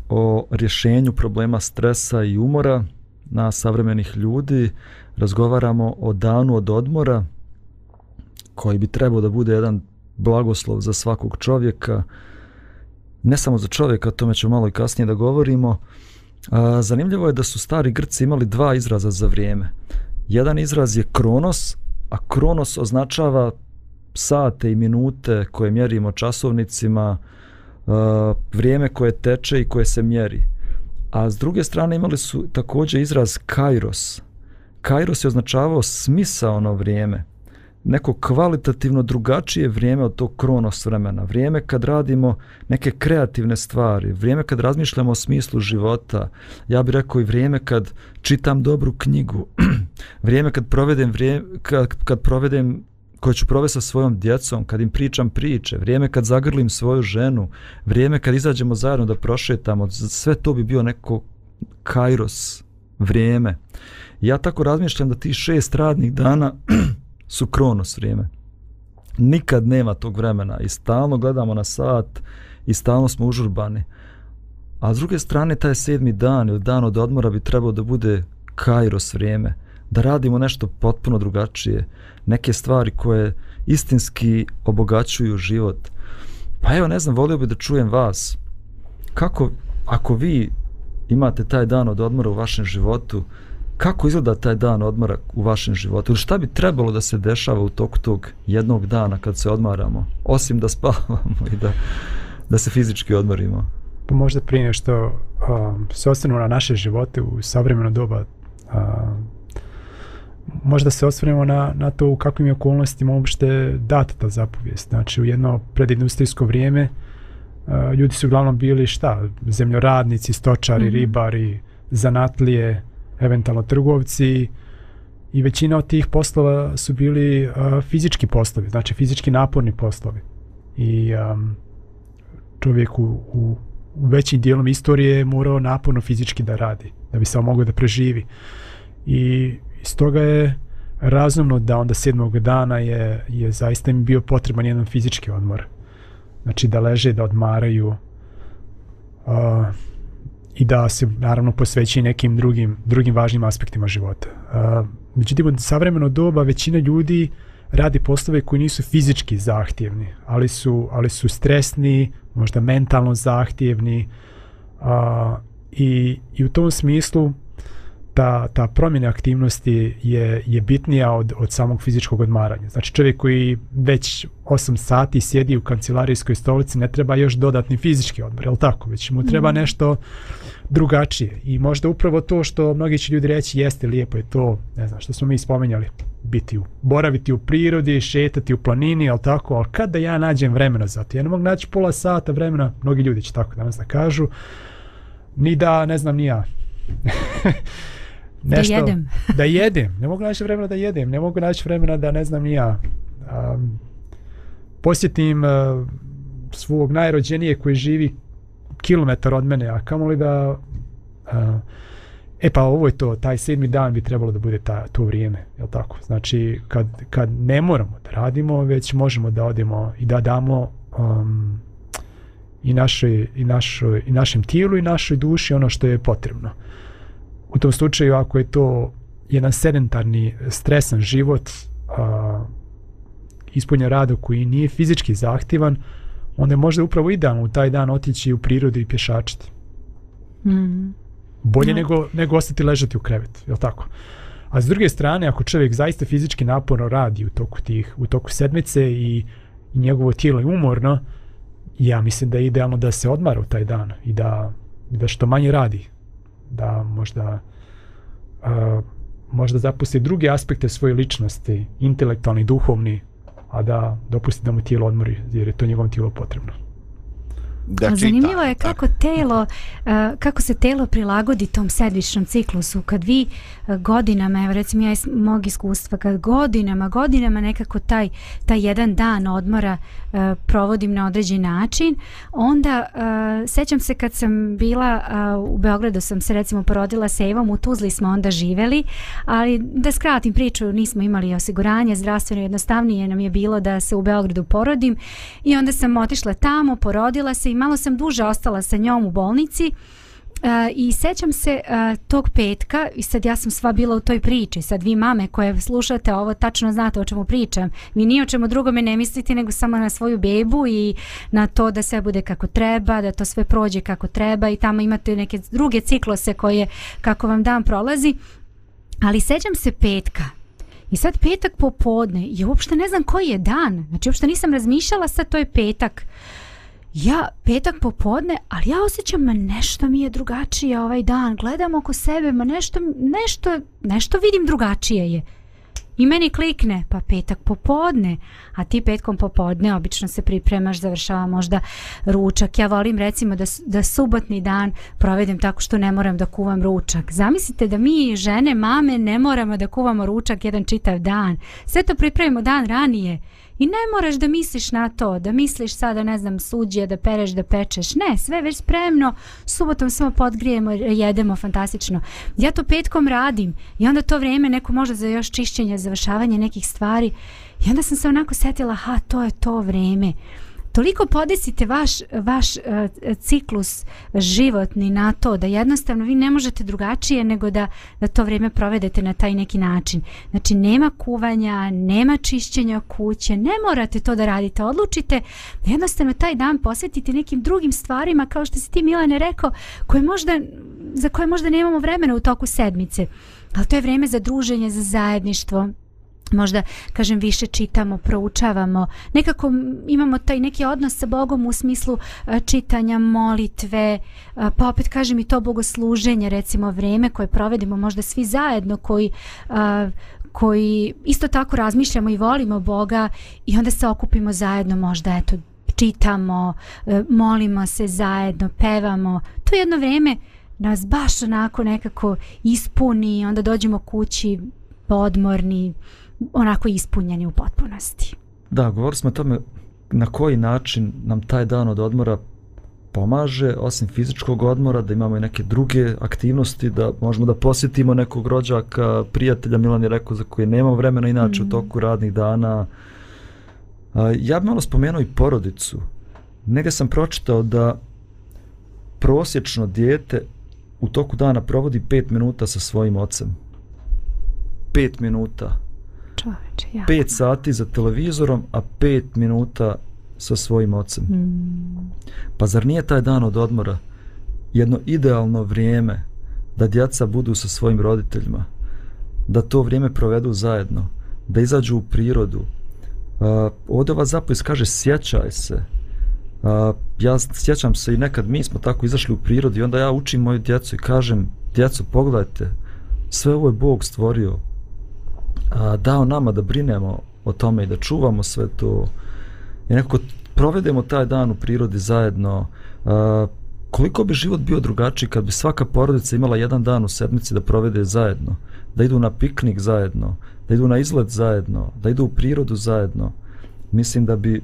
o rješenju problema stresa i umora na savremenih ljudi. Razgovaramo o danu od odmora koji bi trebao da bude jedan blagoslov za svakog čovjeka. Ne samo za čovjeka, o tome ćemo malo i kasnije da govorimo. A, zanimljivo je da su stari Grci imali dva izraza za vrijeme. Jedan izraz je kronos, a kronos označava sate i minute koje mjerimo časovnicima, uh, vrijeme koje teče i koje se mjeri. A s druge strane imali su također izraz kairos. Kairos je označavao smisaono vrijeme. Neko kvalitativno drugačije vrijeme od tog kronos vremena. Vrijeme kad radimo neke kreativne stvari. Vrijeme kad razmišljamo o smislu života. Ja bih rekao i vrijeme kad čitam dobru knjigu. *clears throat* vrijeme kad provedem, vrijeme, kad, kad provedem koje ću provesti sa svojom djecom, kad im pričam priče, vrijeme kad zagrlim svoju ženu, vrijeme kad izađemo zajedno da prošetamo, sve to bi bio neko kairos, vrijeme. Ja tako razmišljam da ti šest radnih dana *clears throat* su kronos vrijeme. Nikad nema tog vremena i stalno gledamo na sat i stalno smo užurbani. A s druge strane, taj sedmi dan ili dan od odmora bi trebao da bude kairos vrijeme, da radimo nešto potpuno drugačije, neke stvari koje istinski obogaćuju život. Pa evo, ne znam, volio bi da čujem vas. Kako, ako vi imate taj dan od odmora u vašem životu, kako izgleda taj dan odmora u vašem životu? Ili šta bi trebalo da se dešava u toku tog jednog dana kad se odmaramo? Osim da spavamo i da, da se fizički odmorimo. Pa možda prije nešto um, se ostanu na naše živote u savremeno doba um, možda se osvrnemo na, na to u kakvim je okolnostima uopšte data ta zapovijest. Znači u jedno predindustrijsko vrijeme uh, ljudi su uglavnom bili šta? Zemljoradnici, stočari, mm -hmm. ribari, zanatlije, eventualno trgovci i većina od tih poslova su bili uh, fizički poslovi, znači fizički naporni poslovi. I um, čovjek u, u, u većim dijelom istorije je morao naporno fizički da radi, da bi samo mogao da preživi. I stoga je razumno da onda sedmog dana je, je zaista im bio potreban jedan fizički odmor. Znači da leže, da odmaraju uh, i da se naravno posveći nekim drugim, drugim važnim aspektima života. Uh, međutim, od savremeno doba većina ljudi radi poslove koji nisu fizički zahtjevni, ali su, ali su stresni, možda mentalno zahtjevni uh, i, i u tom smislu ta, ta promjena aktivnosti je, je bitnija od, od samog fizičkog odmaranja. Znači čovjek koji već 8 sati sjedi u kancelarijskoj stolici ne treba još dodatni fizički odmor, je li tako? Već mu treba mm. nešto drugačije. I možda upravo to što mnogi će ljudi reći jeste lijepo je to, ne znam, što smo mi spomenjali, biti u, boraviti u prirodi, šetati u planini, al tako, al kad da ja nađem vremena za to? Ja ne mogu naći pola sata vremena, mnogi ljudi će tako danas da kažu, ni da, ne znam, ni ja. *laughs* nešto, da jedem. *laughs* da jedem. Ne mogu naći vremena da jedem. Ne mogu naći vremena da ne znam ja. Um, posjetim uh, svog najrođenije koji živi kilometar od mene, a kamo li da... Uh, e pa ovo je to, taj sedmi dan bi trebalo da bude ta, to vrijeme, je tako? Znači, kad, kad ne moramo da radimo, već možemo da odemo i da damo um, i, našoj, i, našoj, i našem tijelu i našoj duši ono što je potrebno. Uh, u tom slučaju ako je to jedan sedentarni stresan život a, ispunja rada koji nije fizički zahtjevan onda je možda upravo idealno u taj dan otići u prirodu i pješačiti mm. bolje no. nego, nego ostati ležati u krevetu je tako a s druge strane ako čovjek zaista fizički naporno radi u toku tih u toku sedmice i, i njegovo tijelo je umorno ja mislim da je idealno da se odmara u taj dan i da, da što manje radi da možda uh, možda zapusti druge aspekte svoje ličnosti, intelektualni, duhovni, a da dopusti da mu tijelo odmori, jer je to njegovom tijelu potrebno da čita. Zanimljivo je kako telo, uh, kako se telo prilagodi tom sedmičnom ciklusu. Kad vi uh, godinama, evo recimo ja iz mog iskustva, kad godinama, godinama nekako taj, taj jedan dan odmora uh, provodim na određen način, onda uh, sećam se kad sam bila uh, u Beogradu, sam se recimo porodila sa Evom, u Tuzli smo onda živeli, ali da skratim priču, nismo imali osiguranje, zdravstveno jednostavnije nam je bilo da se u Beogradu porodim i onda sam otišla tamo, porodila se i malo sam duže ostala sa njom u bolnici Uh, I sećam se uh, tog petka i sad ja sam sva bila u toj priči. Sad vi mame koje slušate ovo tačno znate o čemu pričam. Vi ni o čemu drugome ne mislite nego samo na svoju bebu i na to da sve bude kako treba da to sve prođe kako treba i tamo imate neke druge ciklose koje kako vam dan prolazi. Ali sećam se petka. I sad petak popodne. I uopšte ne znam koji je dan. Znači uopšte nisam razmišljala sad to je petak. Uh, ja petak popodne, ali ja osjećam ma nešto mi je drugačije ovaj dan, gledam oko sebe, ma nešto, nešto, nešto vidim drugačije je. I meni klikne, pa petak popodne, a ti petkom popodne obično se pripremaš, završava možda ručak. Ja volim recimo da, da subotni dan provedem tako što ne moram da kuvam ručak. Zamislite da mi žene, mame ne moramo da kuvamo ručak jedan čitav dan. Sve to pripremimo dan ranije. I ne moraš da misliš na to, da misliš sada, ne znam, suđe, da pereš, da pečeš. Ne, sve već spremno, subotom samo podgrijemo, jedemo fantastično. Ja to petkom radim i onda to vrijeme neko može za još čišćenje, završavanje nekih stvari. I onda sam se onako setila, ha, to je to vrijeme toliko podesite vaš, vaš uh, ciklus životni na to da jednostavno vi ne možete drugačije nego da, da to vrijeme provedete na taj neki način. Znači nema kuvanja, nema čišćenja kuće, ne morate to da radite, odlučite jednostavno taj dan posvetite nekim drugim stvarima kao što si ti Milane rekao, koje možda, za koje možda nemamo vremena u toku sedmice. Ali to je vrijeme za druženje, za zajedništvo, možda kažem više čitamo, proučavamo, nekako imamo taj neki odnos sa Bogom u smislu e, čitanja, molitve, e, pa opet kažem i to bogosluženje, recimo vreme koje provedemo možda svi zajedno koji e, koji isto tako razmišljamo i volimo Boga i onda se okupimo zajedno možda eto čitamo, molimo se zajedno, pevamo. To je jedno vrijeme nas baš onako nekako ispuni, onda dođemo kući podmorni, onako ispunjeni u potpunosti. Da, govorili smo o tome na koji način nam taj dan od odmora pomaže, osim fizičkog odmora, da imamo i neke druge aktivnosti, da možemo da posjetimo nekog rođaka, prijatelja, Milan je rekao, za koje nema vremena inače mm. u toku radnih dana. Ja bih malo spomenuo i porodicu. Negde sam pročitao da prosječno dijete u toku dana provodi 5 minuta sa svojim ocem. 5 minuta čoveče, ja. 5 sati za televizorom, a 5 minuta sa svojim ocem. Mm. Pa zar nije taj dan od odmora jedno idealno vrijeme da djeca budu sa svojim roditeljima, da to vrijeme provedu zajedno, da izađu u prirodu. Uh, ovdje ova zapovijest kaže sjećaj se. Uh, ja sjećam se i nekad mi smo tako izašli u prirodu i onda ja učim moju djecu i kažem djeco pogledajte sve ovo je Bog stvorio a, dao nama da brinemo o tome i da čuvamo sve to. I nekako provedemo taj dan u prirodi zajedno. A, koliko bi život bio drugačiji kad bi svaka porodica imala jedan dan u sedmici da provede zajedno da idu na piknik zajedno da idu na izlet zajedno da idu u prirodu zajedno? Mislim da bi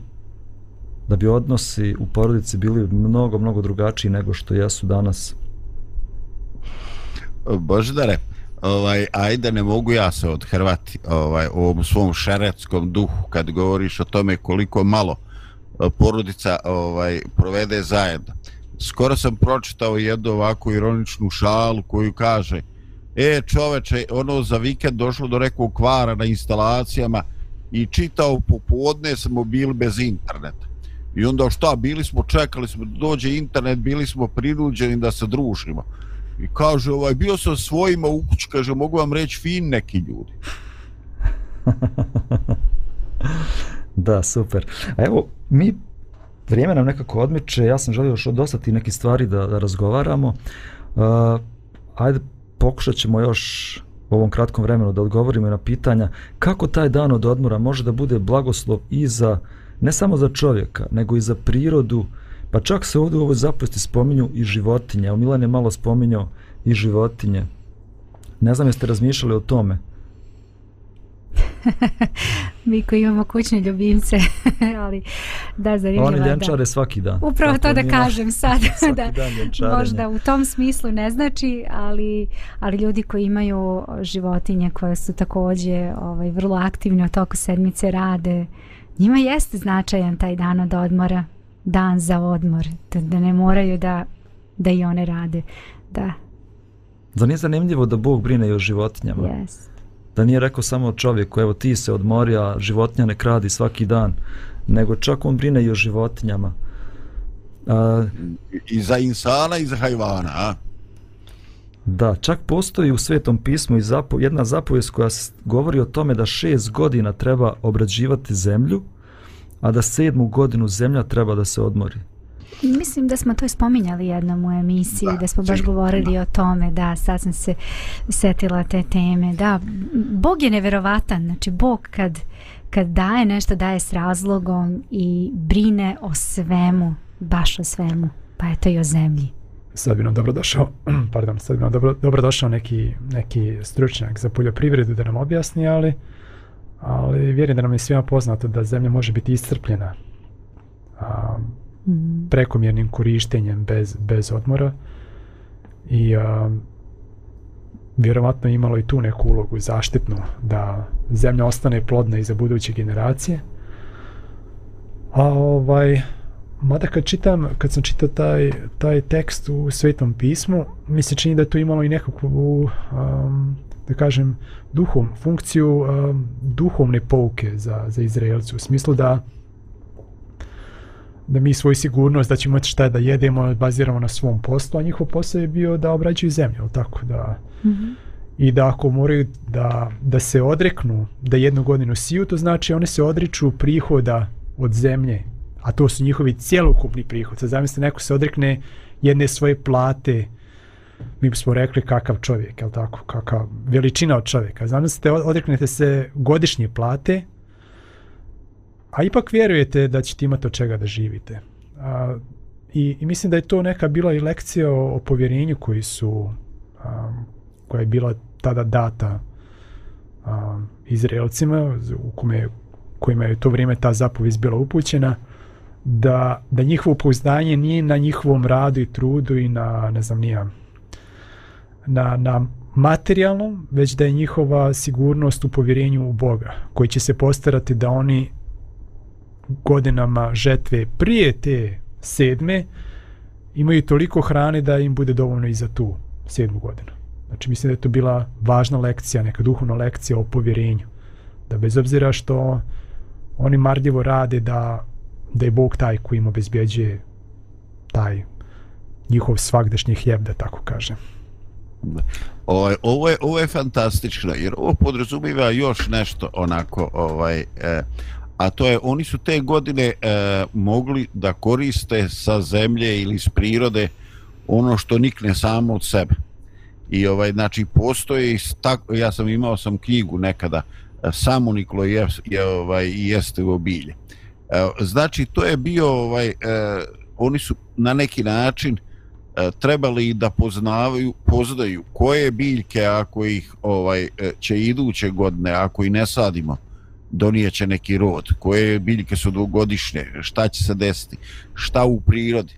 da bi odnosi u porodici bili mnogo, mnogo drugačiji nego što jesu danas. Boždare, ovaj, ajde ne mogu ja se odhrvati ovaj, u ovom svom šeretskom duhu kad govoriš o tome koliko malo e, porodica ovaj, provede zajedno. Skoro sam pročitao jednu ovakvu ironičnu šalu koju kaže e čoveče, ono za vikend došlo do nekog kvara na instalacijama i čitao popodne smo bili bez interneta. I onda šta, bili smo, čekali smo da dođe internet, bili smo prinuđeni da se družimo i kaže ovaj bio sam svojima u kući kaže mogu vam reći fin neki ljudi. *laughs* Da super. A evo mi vrijeme nam nekako odmiče ja sam želio još dostati neke stvari da, da razgovaramo. Uh, ajde pokušat ćemo još u ovom kratkom vremenu da odgovorimo na pitanja. Kako taj dan od odmora može da bude blagoslov i za ne samo za čovjeka nego i za prirodu Pa čak se ovdje u ovoj zapovesti spominju i životinje. Evo Milan je malo spominjao i životinje. Ne znam jeste razmišljali o tome. *laughs* Mi koji imamo kućne ljubimce, *laughs* ali da, zanimljivo. Oni ljenčare da. svaki dan. Upravo to, to da kažem sad. *laughs* da, možda u tom smislu ne znači, ali, ali ljudi koji imaju životinje koje su također ovaj, vrlo aktivne u toku sedmice rade, njima jeste značajan taj dan od odmora dan za odmor, da, da ne moraju da, da i one rade. Da. Da nije zanimljivo da Bog brine i o životinjama? Yes. Da nije rekao samo čovjeku, evo ti se odmori, a životinja ne kradi svaki dan, nego čak on brine i o životinjama. A, I za insana i za hajvana, a? Da, čak postoji u Svetom pismu i zapo, jedna zapovijest koja govori o tome da šest godina treba obrađivati zemlju, a da sedmu godinu zemlja treba da se odmori. Mislim da smo to spominjali jednom u emisiji, da, da smo baš govorili da. o tome, da, sad sam se setila te teme, da, Bog je neverovatan, znači Bog kad, kad daje nešto, daje s razlogom i brine o svemu, baš o svemu, pa eto i o zemlji. Sad bi nam dobro došao, *clears throat* pardon, sad bi nam dobro, dobro došao neki, neki stručnjak za poljoprivredu da nam objasni, ali ali vjerujem da nam je svima poznato da zemlja može biti iscrpljena a, mm. prekomjernim korištenjem bez, bez odmora i a, vjerovatno je imalo i tu neku ulogu zaštitnu da zemlja ostane plodna i za buduće generacije a ovaj Mada kad čitam, kad sam čitao taj, taj tekst u Svetom pismu, mi se čini da je to imalo i nekakvu, um, da kažem, duhom, funkciju um, duhovne pouke za, za Izraelcu. U smislu da da mi svoju sigurnost da ćemo imati šta da jedemo baziramo na svom poslu, a njihov posao je bio da obrađuju zemlju, tako da mm -hmm. i da ako moraju da, da se odreknu da jednu godinu siju, to znači one se odriču prihoda od zemlje a to su njihovi cjelokupni prihod. Sad zamislite, neko se odrekne jedne svoje plate, mi bismo rekli kakav čovjek, je tako, kakav veličina od čovjeka. Zamislite, odreknete se godišnje plate, a ipak vjerujete da ćete imati od čega da živite. A, i, I mislim da je to neka bila i lekcija o, o povjerenju koji su, a, koja je bila tada data a, Izraelcima, u kome, kojima je to vrijeme ta zapovijest bila upućena, da, da njihovo pouzdanje nije na njihovom radu i trudu i na, ne znam, nijam, na, na materijalnom, već da je njihova sigurnost u povjerenju u Boga, koji će se postarati da oni godinama žetve prije te sedme imaju toliko hrane da im bude dovoljno i za tu sedmu godinu. Znači mislim da je to bila važna lekcija, neka duhovna lekcija o povjerenju. Da bez obzira što oni marljivo rade da da je Bog taj koji im obezbjeđuje taj njihov svakdašnji hljeb, da tako kažem. Ovaj, ovo, je, ovo je fantastično, jer ovo podrazumiva još nešto onako, ovaj, eh, a to je, oni su te godine eh, mogli da koriste sa zemlje ili s prirode ono što nikne samo od sebe. I ovaj, znači, postoje, tako, ja sam imao sam knjigu nekada, e, samo Niklo je, je, ovaj, jeste u obilje. E, znači, to je bio, ovaj, eh, oni su na neki način eh, E, trebali da poznavaju, poznaju koje biljke, ako ih ovaj, e, će iduće godine, ako i ne sadimo, donijeće neki rod, koje biljke su dvogodišnje, šta će se desiti, šta u prirodi.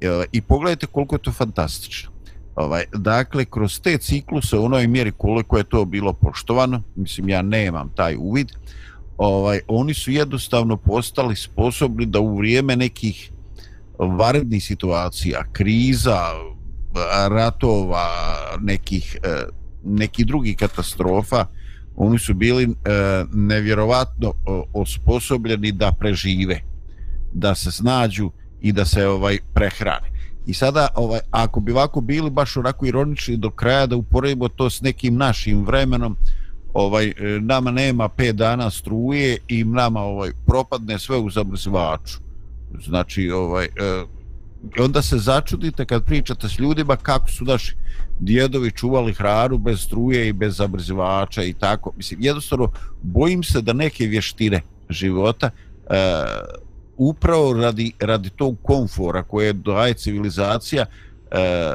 E, I pogledajte koliko je to fantastično. Ovaj, dakle, kroz te cikluse u onoj mjeri koliko je to bilo poštovano, mislim, ja nemam taj uvid, ovaj oni su jednostavno postali sposobni da u vrijeme nekih varednih situacija, kriza, ratova, nekih e, neki drugi katastrofa, oni su bili e, nevjerovatno osposobljeni da prežive, da se snađu i da se ovaj prehrane. I sada, ovaj, ako bi ovako bili baš onako ironični do kraja da uporedimo to s nekim našim vremenom, ovaj e, nama nema 5 dana struje i nama ovaj propadne sve u zamrzivaču. Znači ovaj e, onda se začudite kad pričate s ljudima kako su naši djedovi čuvali hranu bez struje i bez zamrzivača i tako. Mislim jednostavno bojim se da neke vještine života e, upravo radi, radi tog komfora koje daje civilizacija eh,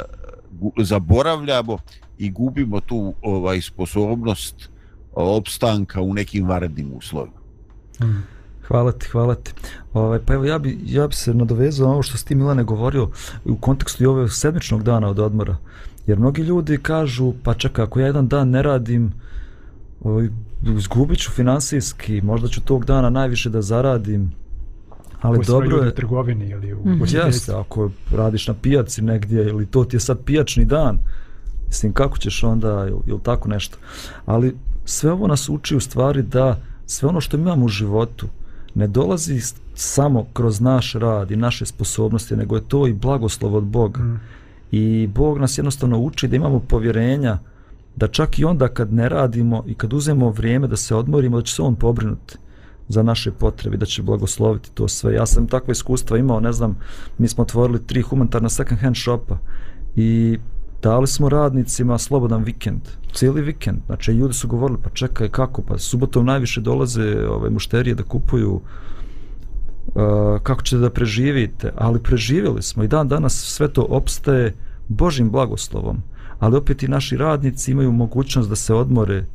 zaboravljamo i gubimo tu ovaj sposobnost opstanka u nekim varednim uslovima. Hmm. Hvala ti, hvala ti. Ovaj, pa evo, ja bi, ja bi se nadovezao na ovo što si ti Milane govorio u kontekstu i ove sedmičnog dana od odmora. Jer mnogi ljudi kažu, pa čekaj, ako ja jedan dan ne radim, ovaj, izgubit ću finansijski, možda ću tog dana najviše da zaradim. Ali ako dobro je... u trgovini ili u... Mm -hmm. Jeste, ako radiš na pijaci negdje ili to ti je sad pijačni dan, mislim, kako ćeš onda, ili tako nešto. Ali sve ovo nas uči u stvari da sve ono što imamo u životu ne dolazi samo kroz naš rad i naše sposobnosti, nego je to i blagoslov od Boga. Mm. I Bog nas jednostavno uči da imamo povjerenja da čak i onda kad ne radimo i kad uzemo vrijeme da se odmorimo, da će se On pobrinuti za naše potrebe, da će blagosloviti to sve. Ja sam takve iskustva imao, ne znam, mi smo otvorili tri humanitarna second hand shopa i dali smo radnicima slobodan vikend, cijeli vikend. Znači, ljudi su govorili, pa čekaj, kako, pa subotom najviše dolaze ove mušterije da kupuju uh, kako ćete da preživite, ali preživjeli smo i dan danas sve to opstaje Božim blagoslovom, ali opet i naši radnici imaju mogućnost da se odmore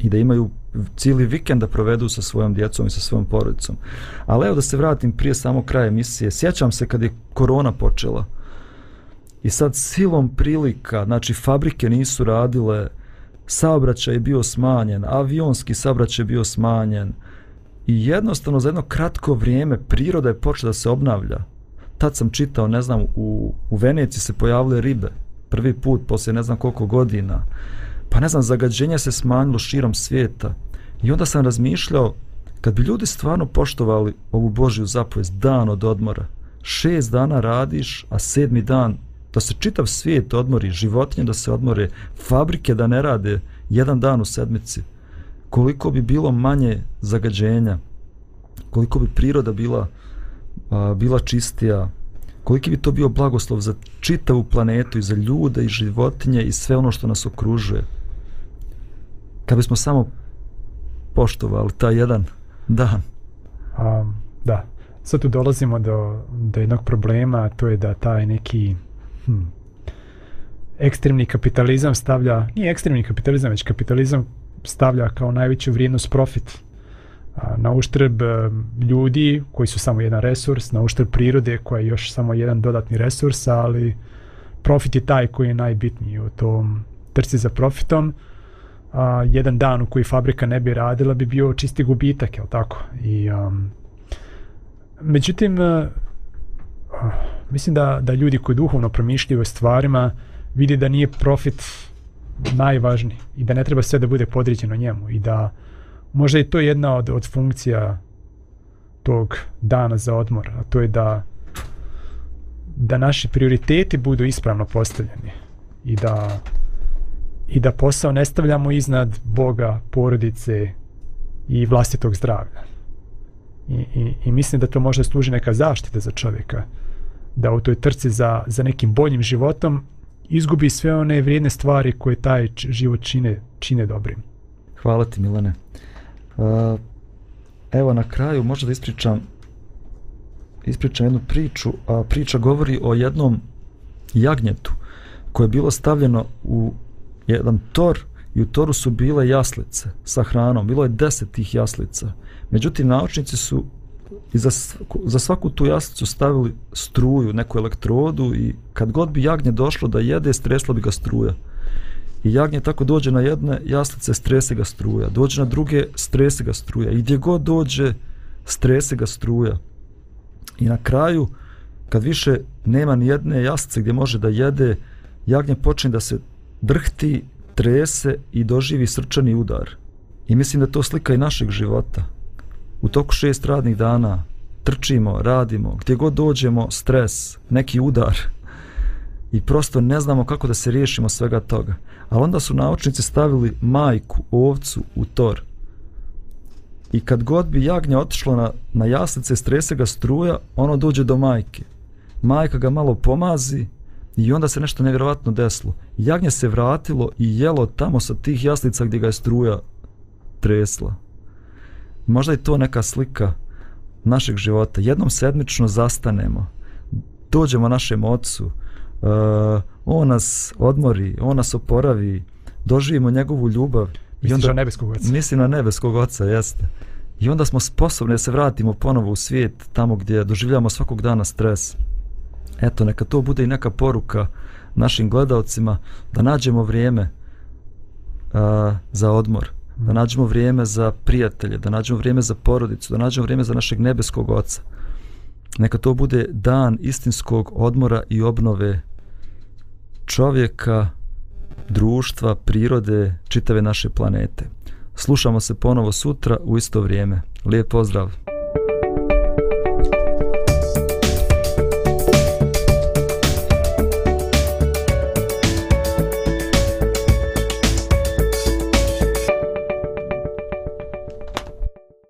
i da imaju cijeli vikend da provedu sa svojom djecom i sa svojom porodicom. Ali evo da se vratim prije samo kraja emisije. Sjećam se kad je korona počela, I sad silom prilika, znači fabrike nisu radile, saobraćaj je bio smanjen, avionski saobraćaj je bio smanjen, i jednostavno za jedno kratko vrijeme priroda je počela da se obnavlja. Tad sam čitao, ne znam, u, u Veneciji se pojavile ribe. Prvi put, poslije ne znam koliko godina. Pa ne znam, zagađenje se smanjilo širom svijeta. I onda sam razmišljao, kad bi ljudi stvarno poštovali ovu Božju zapovest, dan od odmora, šest dana radiš, a sedmi dan da se čitav svijet odmori, životinje da se odmore, fabrike da ne rade jedan dan u sedmici, koliko bi bilo manje zagađenja, koliko bi priroda bila, a, bila čistija, koliki bi to bio blagoslov za čitavu planetu i za ljude i životinje i sve ono što nas okružuje. Kad bismo samo poštovali taj jedan dan. Um, da, sad tu dolazimo do, do jednog problema, to je da taj neki hm, ekstremni kapitalizam stavlja, nije ekstremni kapitalizam, već kapitalizam stavlja kao najveću vrijednost profit a, na uštrb e, ljudi koji su samo jedan resurs, na uštrb prirode koja je još samo jedan dodatni resurs, ali profit je taj koji je najbitniji u tom trci za profitom. A, jedan dan u koji fabrika ne bi radila bi bio čisti gubitak, je tako? I, um, međutim, e, mislim da, da ljudi koji duhovno promišljaju o stvarima vidi da nije profit najvažniji i da ne treba sve da bude podređeno njemu i da možda je to jedna od, od funkcija tog dana za odmor, a to je da da naši prioriteti budu ispravno postavljeni i da i da posao ne stavljamo iznad Boga, porodice i vlastitog zdravlja. I, i, i mislim da to može služi neka zaštita za čovjeka da u toj trci za, za nekim boljim životom izgubi sve one vrijedne stvari koje taj život čine, čine dobrim. Hvala ti Milane. Uh, evo na kraju možda da ispričam ispričam jednu priču, a priča govori o jednom jagnjetu koje je bilo stavljeno u jedan tor i u toru su bile jaslice sa hranom. Bilo je deset tih jaslica. Međutim, naučnici su i za, za svaku tu jaslicu stavili struju, neku elektrodu i kad god bi jagnje došlo da jede, stresla bi ga struja. I jagnje tako dođe na jedne jaslice, strese ga struja. Dođe na druge, strese ga struja. I gdje god dođe, strese ga struja. I na kraju, kad više nema ni jedne jaslice gdje može da jede, jagnje počne da se drhti, trese i doživi srčani udar. I mislim da to slika i našeg života u toku šest radnih dana trčimo, radimo, gdje god dođemo, stres, neki udar i prosto ne znamo kako da se riješimo svega toga. Ali onda su naučnici stavili majku, ovcu u tor. I kad god bi jagnje otišlo na, na jaslice, strese ga struja, ono dođe do majke. Majka ga malo pomazi i onda se nešto nevjerovatno desilo. Jagnje se vratilo i jelo tamo sa tih jaslica gdje ga je struja tresla možda je to neka slika našeg života. Jednom sedmično zastanemo, dođemo našem ocu, uh, on nas odmori, on nas oporavi, doživimo njegovu ljubav. Misliš I onda, na nebeskog oca? Mislim na nebeskog oca, jeste. I onda smo sposobni da se vratimo ponovo u svijet, tamo gdje doživljamo svakog dana stres. Eto, neka to bude i neka poruka našim gledalcima da nađemo vrijeme uh, za odmor da nađemo vrijeme za prijatelje, da nađemo vrijeme za porodicu, da nađemo vrijeme za našeg nebeskog oca. Neka to bude dan istinskog odmora i obnove čovjeka, društva, prirode, čitave naše planete. Slušamo se ponovo sutra u isto vrijeme. Lijep pozdrav!